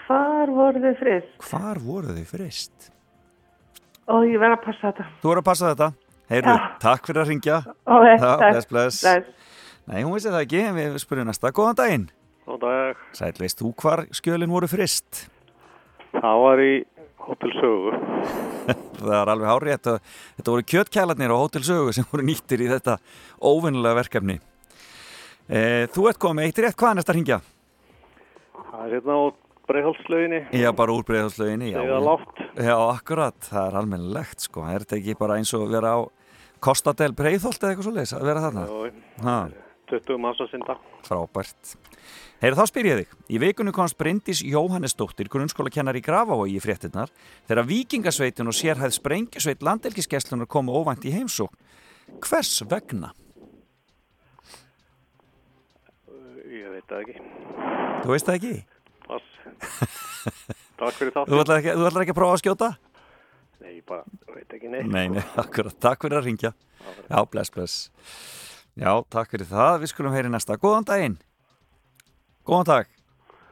hvar voru þið frist? hvar voru þau frist? Ó, ég verð að passa þetta. Þú voru að passa þetta Heyrðu, Já. takk fyrir að ringja Ó, Já, takk. bless, bless. Bless. Nei, hún vissi það ekki, en við spurðum næsta Góðan daginn Góðan dag. Sæl, veist þú hvar skjölin voru frist? Það var í Hotel Sögu. Það er alveg hárétt þetta voru kjötkælarnir á Hótel Sögu sem voru nýttir í þetta óvinnulega verkefni e, Þú ert komið eitt rétt, hvað er næsta að ringja? Það er hérna á Breiðholtslauginni. Já, bara úr lágt. Já, akkurat, það er almennilegt sko, er þetta ekki bara eins og vera á Kostadel breiðholt eða eitthvað svo leis að vera þarna? Já, Ha. 20 manns að synda. Frábært. Heyrðu þá spyr ég þig. Í vikunni komst Bryndís Jóhannesdóttir, grunnskóla kennar í Grafavogi í fréttinnar, þegar vikingasveitin og sérhæð sprengjusveit landelgiskeslunar komu óvænt í heimsók. Hvers vegna? Ég veit það ekki. Þú veist það ekki? Takk fyrir Þú þáttu. ekki, þú ætlar ekki að prófa að skjóta? Nei, bara, veit ekki neitt. Nei, nei, akkurat. Takk fyrir að ringja. Já, bless, bless. Já, takk fyrir það. Við skulum heyri næsta. Góðan daginn. Góðan dag.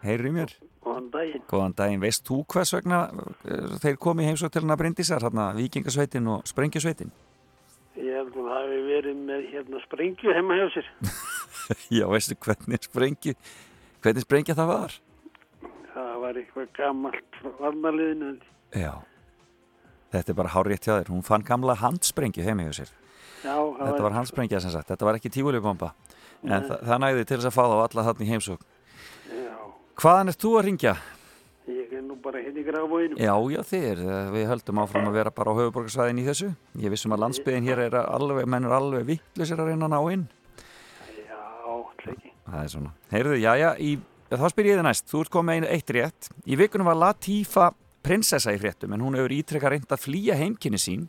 Heyrir í mér. Góðan daginn. Góðan daginn. Veist þú hvers vegna eh, þeir komi í heimsók til hana Bryndísar, hérna Víkingasveitin og Sprengjusveitin? Ég held að það hefði verið með hérna sprengju heima hjá sér. Já, veistu hvernig sprengju, hvernig sprengja það var? Það var eitthvað gammalt varnaliðinu. Já. Þetta er bara hárétt hjá þér. Hún fann gamla handsprengju heima hjá sér. Já, Þetta var handsprengja sem sagt. Þetta var ekki tífulibomba. En þa það næði til þess að fá þá alla þarna í heimsók. Já, Hvaðan ert þú að ringja? ég er nú bara hérna í grafvóinu. Já, já, þið er. Við höldum áfram að vera bara á höfuborgarsvæðin í þessu. Ég vissum að landsbyðin hér er alveg, menn er alveg vittlusir að reyna að ná inn. Já, ekki. Það er svona. Heyrðu, já, já, í, þá spyr ég þið næst. Þú ert komið einu eitt rétt. Í vikunum var Latífa prinsessa í fréttum en hún hefur ítrekka reynd að flýja heimkynni sín.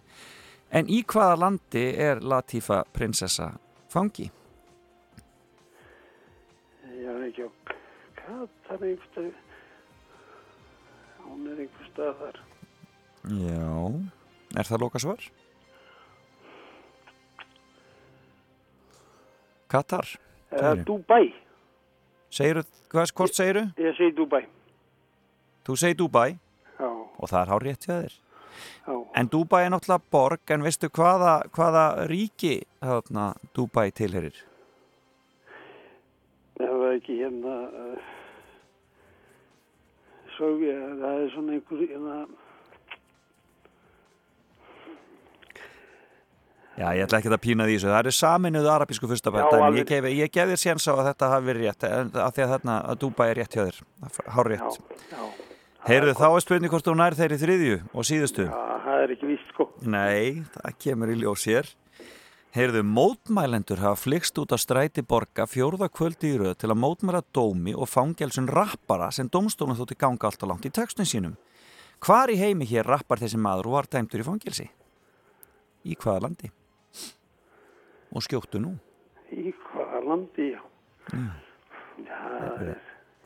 En í hvaða landi er Latífa prinsessa fangi? Já, ekki á Katar einhverstað. Hún er einhverstað þar. Já. Er það loka svar? Katar? Uh, Dubai. Segiru, hvað, hvort segiru? Ég segi Dubai. Þú segir Dubai Já, og það er hár rétt hjá þér. Já. En Dubai er náttúrulega borg, en veistu hvaða, hvaða ríki þarna Dubai tilherir? Það var ekki hérna... Uh, Sovja, það er svona einhver... Hérna, Já, ég ætla ekki að pína því þessu. Það eru saminuðu arabísku Já, fyrstabætt, en ég gef, ég gef þér séns á að þetta hafi verið rétt, að því að þarna að Dubai er rétt hjá þér. Hár rétt. já. Heyrðu, þá er spurning hvort þú nær þeirri þriðju og síðustu. Já, það er ekki víst, sko. Nei, það kemur í ljós hér. Heyrðu, mótmælendur hafa flikst út á stræti borga fjórða kvöldi í röð til að mótmæra dómi og fangelsun rappara sem domstólum þótti ganga alltaf langt í textun sínum. Hvar í heimi hér rappar þessi maður og var dæmtur í fangelsi? Í hvaða landi? Og skjóttu nú. Í hvaða landi, já. Já, það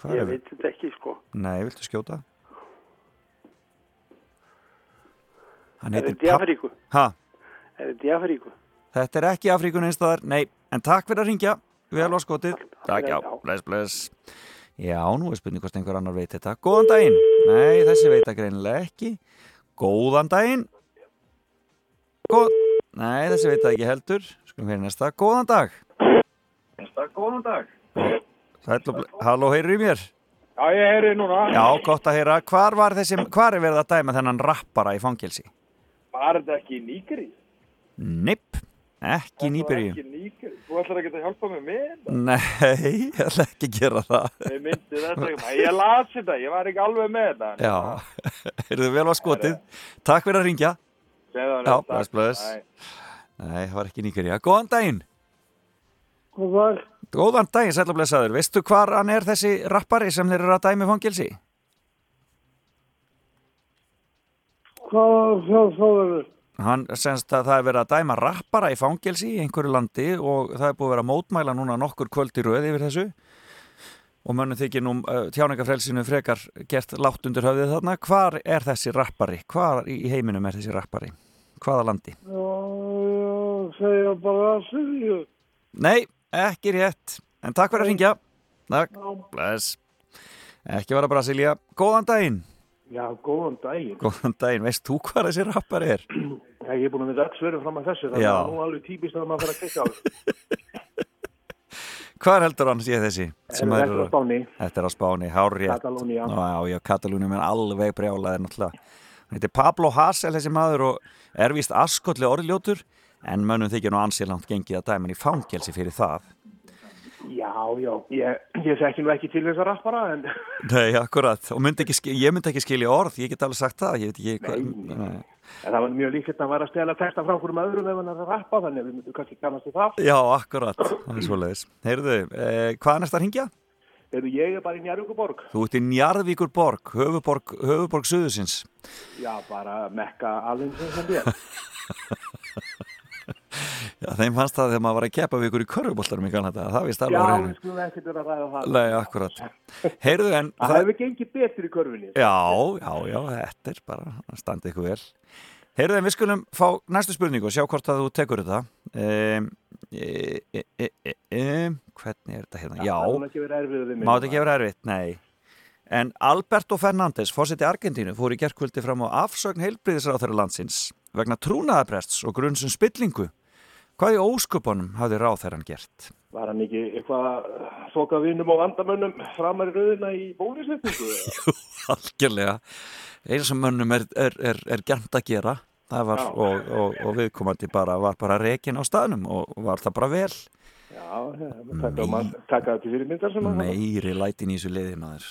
Hvar ég veit þetta ekki, sko. Nei, viltu skjóta? Hann Er heitir þetta í Pa- Afríku? Ha? Er þetta í Afríku? Þetta er ekki Afríkun einstæðar, nei, en takk fyrir að ringja, vel á skotið. Takk, já, bless, bless. Já, nú er spurning hvort einhver annar veit þetta. Góðan daginn. Nei, þessi veit að greinilega ekki. Góðan daginn. Góð... Nei, þessi veit það ekki heldur. Skulum hérna næsta. Góðan dag. Næsta, góðan dag. Ble... Halló, heyrðu í mér? Já, ég heyri núna. Já, gott að heyra. Hvar var þessi, hvar er verið að dæma þennan rappara í fangelsi? Var þetta ekki í Nígeri? Nipp, ekki nýbyrju. Ekki í Nígeri. Þú ætlar ekki að hjálpa mig með þetta? Nei, ég ætla ekki að gera það. Ég myndi þetta ekki. Ég las þetta, ég var ekki alveg með þetta. Já, heyrðu vel á skotið. Takk fyrir að ringja. Já, bless, bless. Nei. Það var ekki nýgurja. Góðan daginn. Góðan. Góðan daginn, og blessaður. Veistu hvar hann er þessi rappari sem þeir eru að dæmi fangelsi? Hvað það þá verður? Hann senst að það er verið að dæma rappara í fangelsi í einhverju landi og það er búið að vera að mótmæla núna nokkur kvöld í röð yfir þessu og mönnum þykir nú tjáningafrelsinu frekar gert látt undir höfðið þarna. Hvar er þessi rappari? Hvar í heiminum er þessi rappari? Hvaða landi? Já, já, segja bara að segja. Nei, ekki rétt. En takk fyrir að ringja. Takk. Bless. Ekki vera Brasilia. Góðan daginn. Já, góðan daginn. Góðan daginn. Veist þú hvað þessi rappari er? Já, ég er búin að mynda öll svöru fram að þessu, þannig að nú er alveg típist að maður fyrir að kekka á þessu. Hvar heldur hann sé þessi? Þetta er á Spáni. Þetta er á Spáni, hárrétt. Katalónía. Já, já, Katalóni er alveg brjálaðir náttúrulega. Hann heitir Pablo Hassel þessi maður og er víst askotli orðljótur en mönnum þykir nú ansilangt gengið að dæma hann í fangelsi fyrir það. Já, já, ég, ég þekki nú ekki til þess að rappara, en Nei, akkurat. Og myndi ekki, ég myndi ekki skilja orð, ég get alveg sagt það, ég veit ekki hvað. Það var mjög líklegt að hann var að stela texta frá hverjum öðrum ef hann er að rappa, þannig að við myndum kannski kannast við það. Já, akkurat. Það er svoleiðis. Heyrðu, eh, hvað er næsta að hringja? Þegar ég er bara í Njarvíkuborg. Þú ert í Njarðvíkur borg, höfuborg, höfuborg Suðusins. Já, bara mekka alveg sem sem ég. Já, þeim fannst það þegar maður var að keppa við ykkur í körfuboltarum í Kanada. Það vist Já, alveg á við skulum ekkert vera að ræða það. Nei, akkurat. Heyrðu, en Það hefur gengið betur í körfunni. Já, já, já, þetta er bara að standa ykkur vel. Heyrðu, en við skulum fá næstu spurningu og sjá hvort að þú tekur þetta. Um, e, e, e, hvernig er þetta hérna? Já, Það má mátt ekki vera erfitt, nei. En Alberto Fernández, fórseti Argentínu, fór í gerkvöldi fram á afsögn heilbriðisráþæri Hvað í ósköpunum hafði ráþæran gert? Var hann ekki eitthvað þoka vinnum og vandamönnum framar í rauðina í bólusetningu? Jú, algjörlega. Einu sem mönnum er, er, er, er gæmt að gera það var, Já. og, og, og viðkomandi bara var bara rekin á staðnum og var það bara vel. Já, það til fyrirmyndar sem að Meiri lætin í þessu liði maður.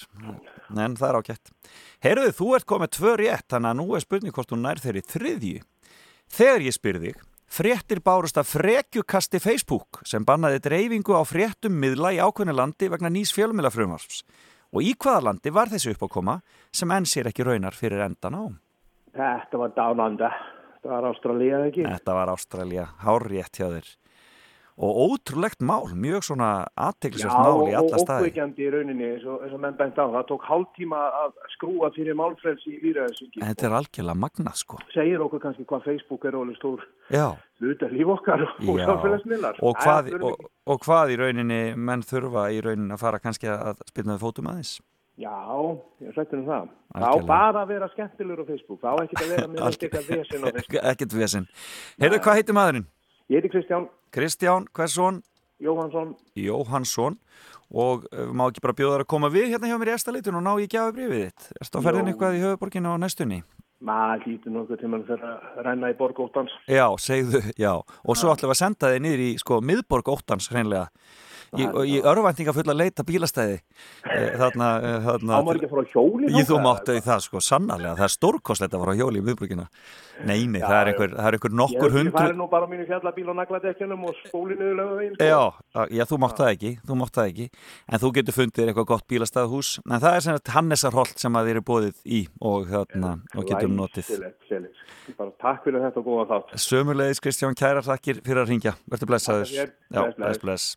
En það er ágætt. Heyrðu, þú ert komið tvö rétt, þannig að nú er spurning hvort þú nær þeirri þriðju. Þegar ég spyr þig, fréttir bárust af frekjukasti Facebook sem bannaði dreifingu á fréttum miðla í ákveðnu landi vegna nýs fjölmilafrumvarsps. Og í hvaða landi var þessu uppákoma sem enn sér ekki raunar fyrir endan á? Þetta var dánanda. Þetta var Ástralía eða ekki? Þetta var Ástralja, hárrétt hjá þér. Og ótrúlegt mál, mjög svona aðteklisvært mál í alla og staði. ókveikjandi í rauninni eins og, og menn bænt á. Það tók hálftíma að skrúa fyrir málfrelsi í výræðisvíki. En þetta er algjörlega magnað sko. Segir okkur kannski hvað Facebook er alveg stór Já, hluta líf okkar og já. samfélagsmiðlar. Og og, og hvað í rauninni menn þurfa í rauninni að fara kannski að spilnaði fótum aðeins? Já, ég hlættur um það. Það á Algjörlega. bara að vera skemmtilegur á Facebook. Það á ekki að vera með eitthvað vesen á Facebook. Ekkert vesinn. Heyrðu, hvað heitir maðurinn? Ég heiti Kristján Kristján, hversson? Jóhansson. Jóhansson. Og uh, má ekki bara bjóða þær að koma við hérna hjá mér í Estalitun og ná í gjafi brifið þitt. Erstu að ferðin eitthvað í höfuborginu á næstunni? Maður hlýtur nokkuð til mann fyrir að renna í borg óttans. Já, segðu, já. Og svo ætlum við að senda þig niður í, sko, miðborg óttans, hreinlega. Í, og í örvæntinga fulla leita bílastæði. Eh, Þarna, eh, þarna. Að Ég þú máttu í það, sko, sannarlega. Það er stórkostlegt að fara á hjóli í miðborgina. Nei, nei, það er einhver, það er einhver nokkur Ég hundur. færi nú bara á mínu fjallabíl og nagladekjunum og skóli niður lögavegin. Já, já, þú mátt það ekki, þú mátt það ekki en þú getur fundið eitthvað gott bílastæðahús en það er sem sagt Hannesarholt sem að þér er bóðið í og, þarna, og getur notið takk fyrir þetta og góða þátt. Sömulegis Kristján Kærar þakkir fyrir að ringja Verður blessaður. Já, Bless, bless, bless.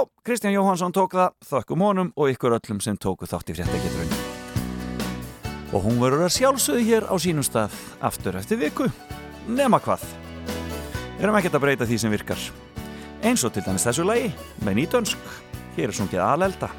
Já, Kristján Jóhansson tók það. Þökkum honum og ykkur öllum sem tóku þátt í fréttageturinn. Og hún verður að sjálfsögðu hér á sínum stað aftur eftir viku. Nema hvað. Erum ekkert að breyta því sem virkar. Eins og til dæmis þessu lagi með nýtönsk Hér er sungið alelda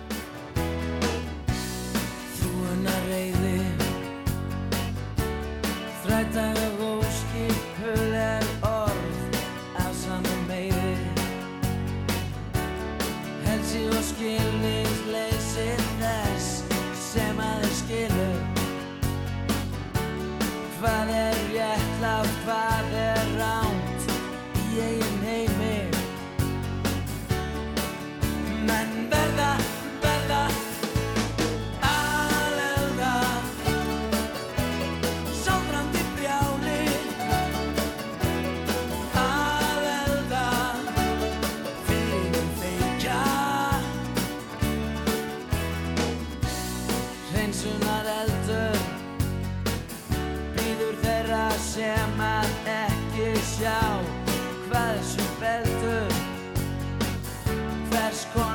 á hvað þessu beldur hvers konar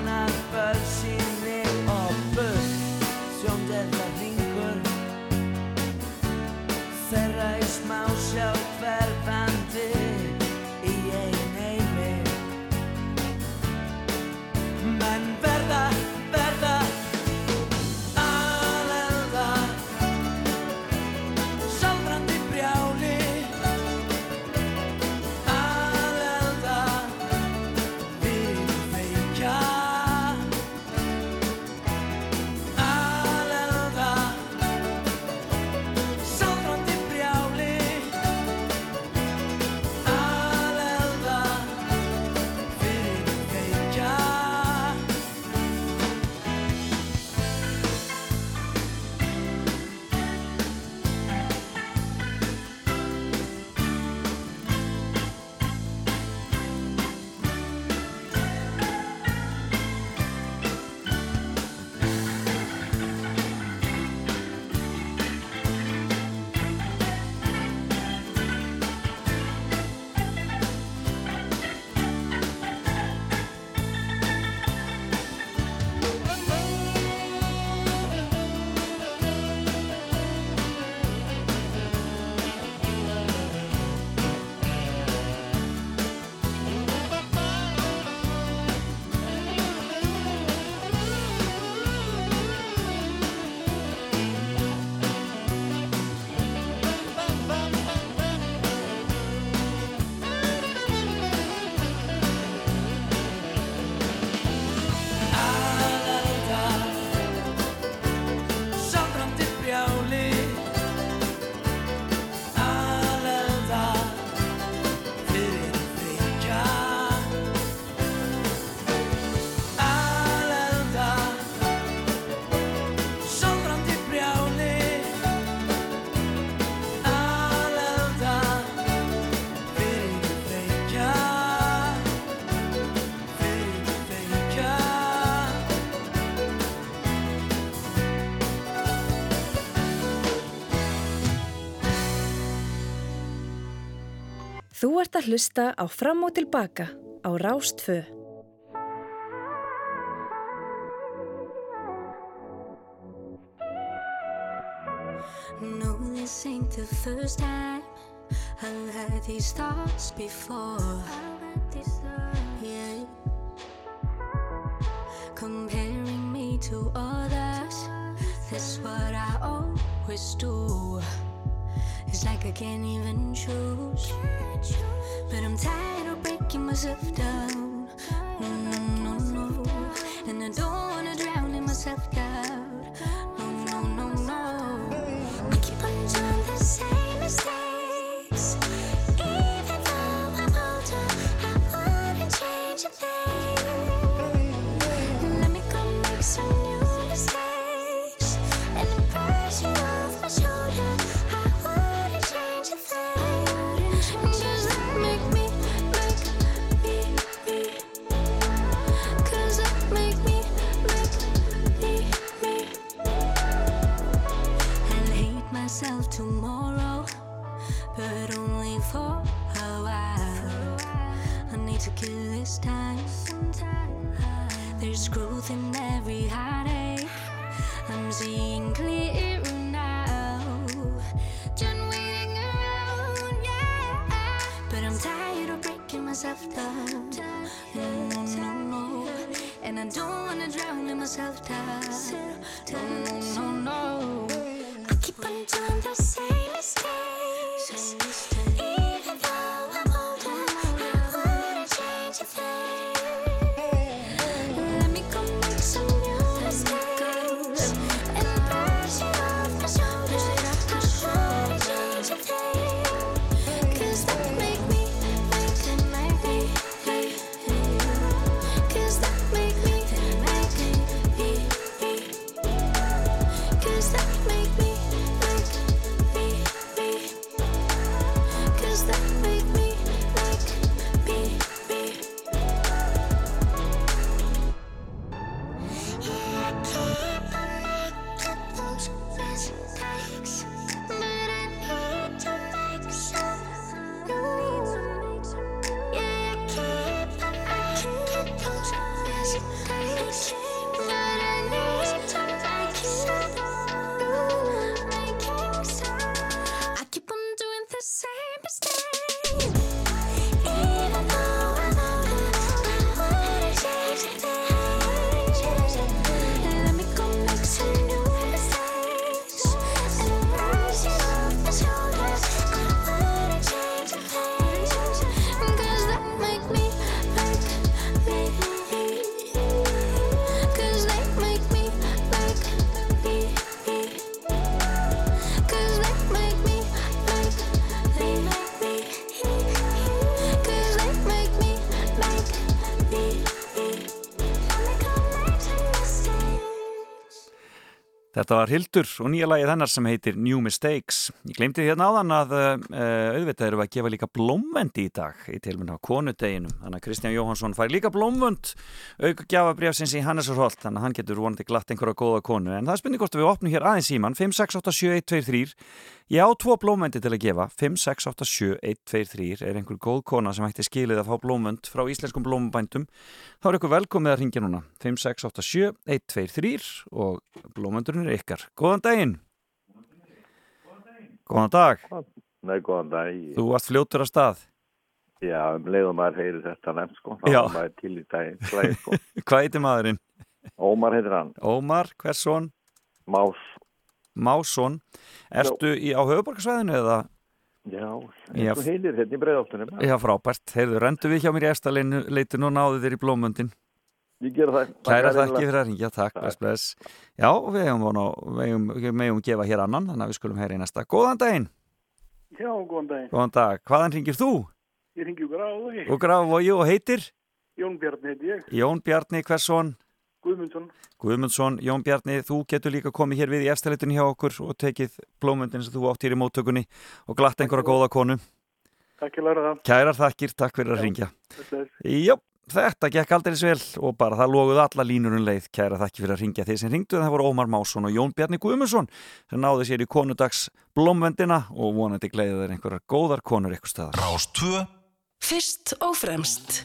Þú ert að hlusta á Fram og tilbaka á Rástfö. No, this ain't the first time I've had these thoughts before Þetta var Hildur og nýja lagið hennar sem heitir New Mistakes. Ég glemdi hérna áðan að uh, auðvitað eru að gefa líka blómvendi í dag í tilmynda á konudeginum. Þannig að Kristján Jóhansson fær líka blómvönd auka gjafabrjafsins í Hannesarholt þannig að hann getur vonandi glatt einhverja góða konu. En það er spurning hvort við opnum hér aðeins síman 5687123 Ég á tvo blómvendi til að gefa 5687123 er einhver góð kona sem ætti skilið að fá blómvönd frá íslenskum blómubændum. Þá er ykkur velkomið að ringja núna 5687123 og blómvöndurinn er ykkar. Góðan daginn! Góðan dag! Nei, góðan dag. Þú varst fljótur að stað. Já, um leiðum maður heyri þetta nefnt, sko. Þá er maður til í daginn, sko. Hvað heitir maðurinn? Ómar heitir hann. Ómar, hvers son? Más. Másson. Ertu í, á höfuborgarsvæðinu eða? Já, eins og heilir hérna í breiðáttunum. Já, frábært. Heyrðu, rendu við hjá mér í efstaleitinu og náðu þér í blómvöndin. Ég gera það. Kæra þakki fyrir að ringja, takk, bless, bless. Já, við hefum vona, við hefum, við megum gefa hér annan, þannig að við skulum heyra í næsta. Góðan daginn, Já, góðan daginn. góðan dag. Hvaðan ringir þú? Ég ringi úr Grafavogi. Og Grafavogi og heitir? Jón Bjarni Guðmundsson. Guðmundsson, Jón Bjarni, þú getur líka komið hér við í efstaleitinu hjá okkur og tekið blómvöndin sem þú átt hér í móttökunni og glatt einhverja góða konu. Takk ég læra það. Kærar þakkir, takk fyrir að ringja. Jó, þetta gekk aldrei vel og bara það loguð alla línur um leið. Kæra þakki fyrir að ringja þeir sem ringdu. Það voru Ómar Másson og Jón Bjarni Guðmundsson sem náðu sér í konudags blómvendina og vonandi gleiði þeir einhverjar góðar konur ykkur staðar. Rás 2 Fyrst og fremst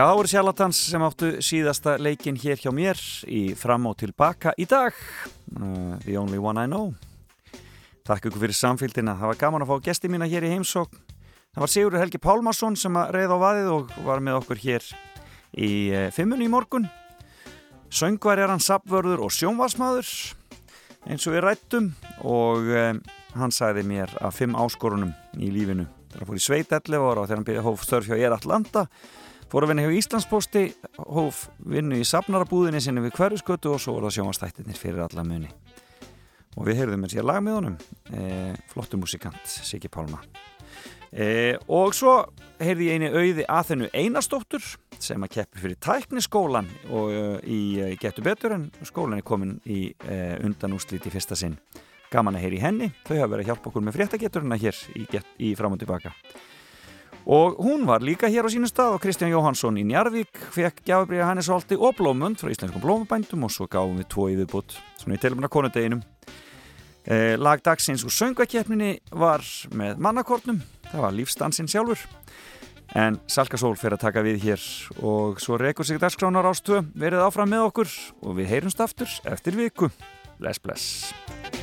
Já, það voru Sjarlatans sem áttu síðasta leikin hér hjá mér í fram og tilbaka í dag. Uh, The Only One I Know. Takk ykkur fyrir samfélgina það var gaman að fá gesti mína hér í heimsók það var Sigurður Helgi Pálmarsson sem að reyða á vaðið og var með okkur hér í uh, fimmunni í morgun. Söngvar er hann sapvörður og sjónvarsmaður eins og við rættum og um, hann sagði mér að fimm áskorunum í lífinu. Þegar hann fór í sveit 11 ára og þegar hann hóf störf hjá Ér Atlanta fór að vinna hjá Íslandsposti hóf vinnu í safnarabúðinni sinni við hverjusgötu og svo voru það sjónvastættinir fyrir alla muni. Og við heyrðum eins og ég lag með honum e, flottu musikant, Siggi Pálma. E, og svo heyrði ég eini auði að þennu einastóttur sem að keppi fyrir tækniskólan og e, í getur betur en skólan er komin í undanúslit í fyrsta sinn. Gaman að heyri henni, þau hafa verið að hjálpa okkur með fréttageturina hér í, í fram og tilbaka og hún var líka hér á sínu stað og Kristján Jóhansson í Njarvík fekk gjafabriða Hannes Holti og Blómund frá Íslenskum Blómabændum og svo gáfum við tvo í viðbútt svona í tilumna konudeginum. Eh, lag dagsins úr söngvakeppninni var með mannakortnum það var lífstansinn sjálfur. En Salka Sól fyrir að taka við hér og svo rekur sig dagskránar ástöð verið áfram með okkur og við heyrumst aftur eftir viku. Bless bless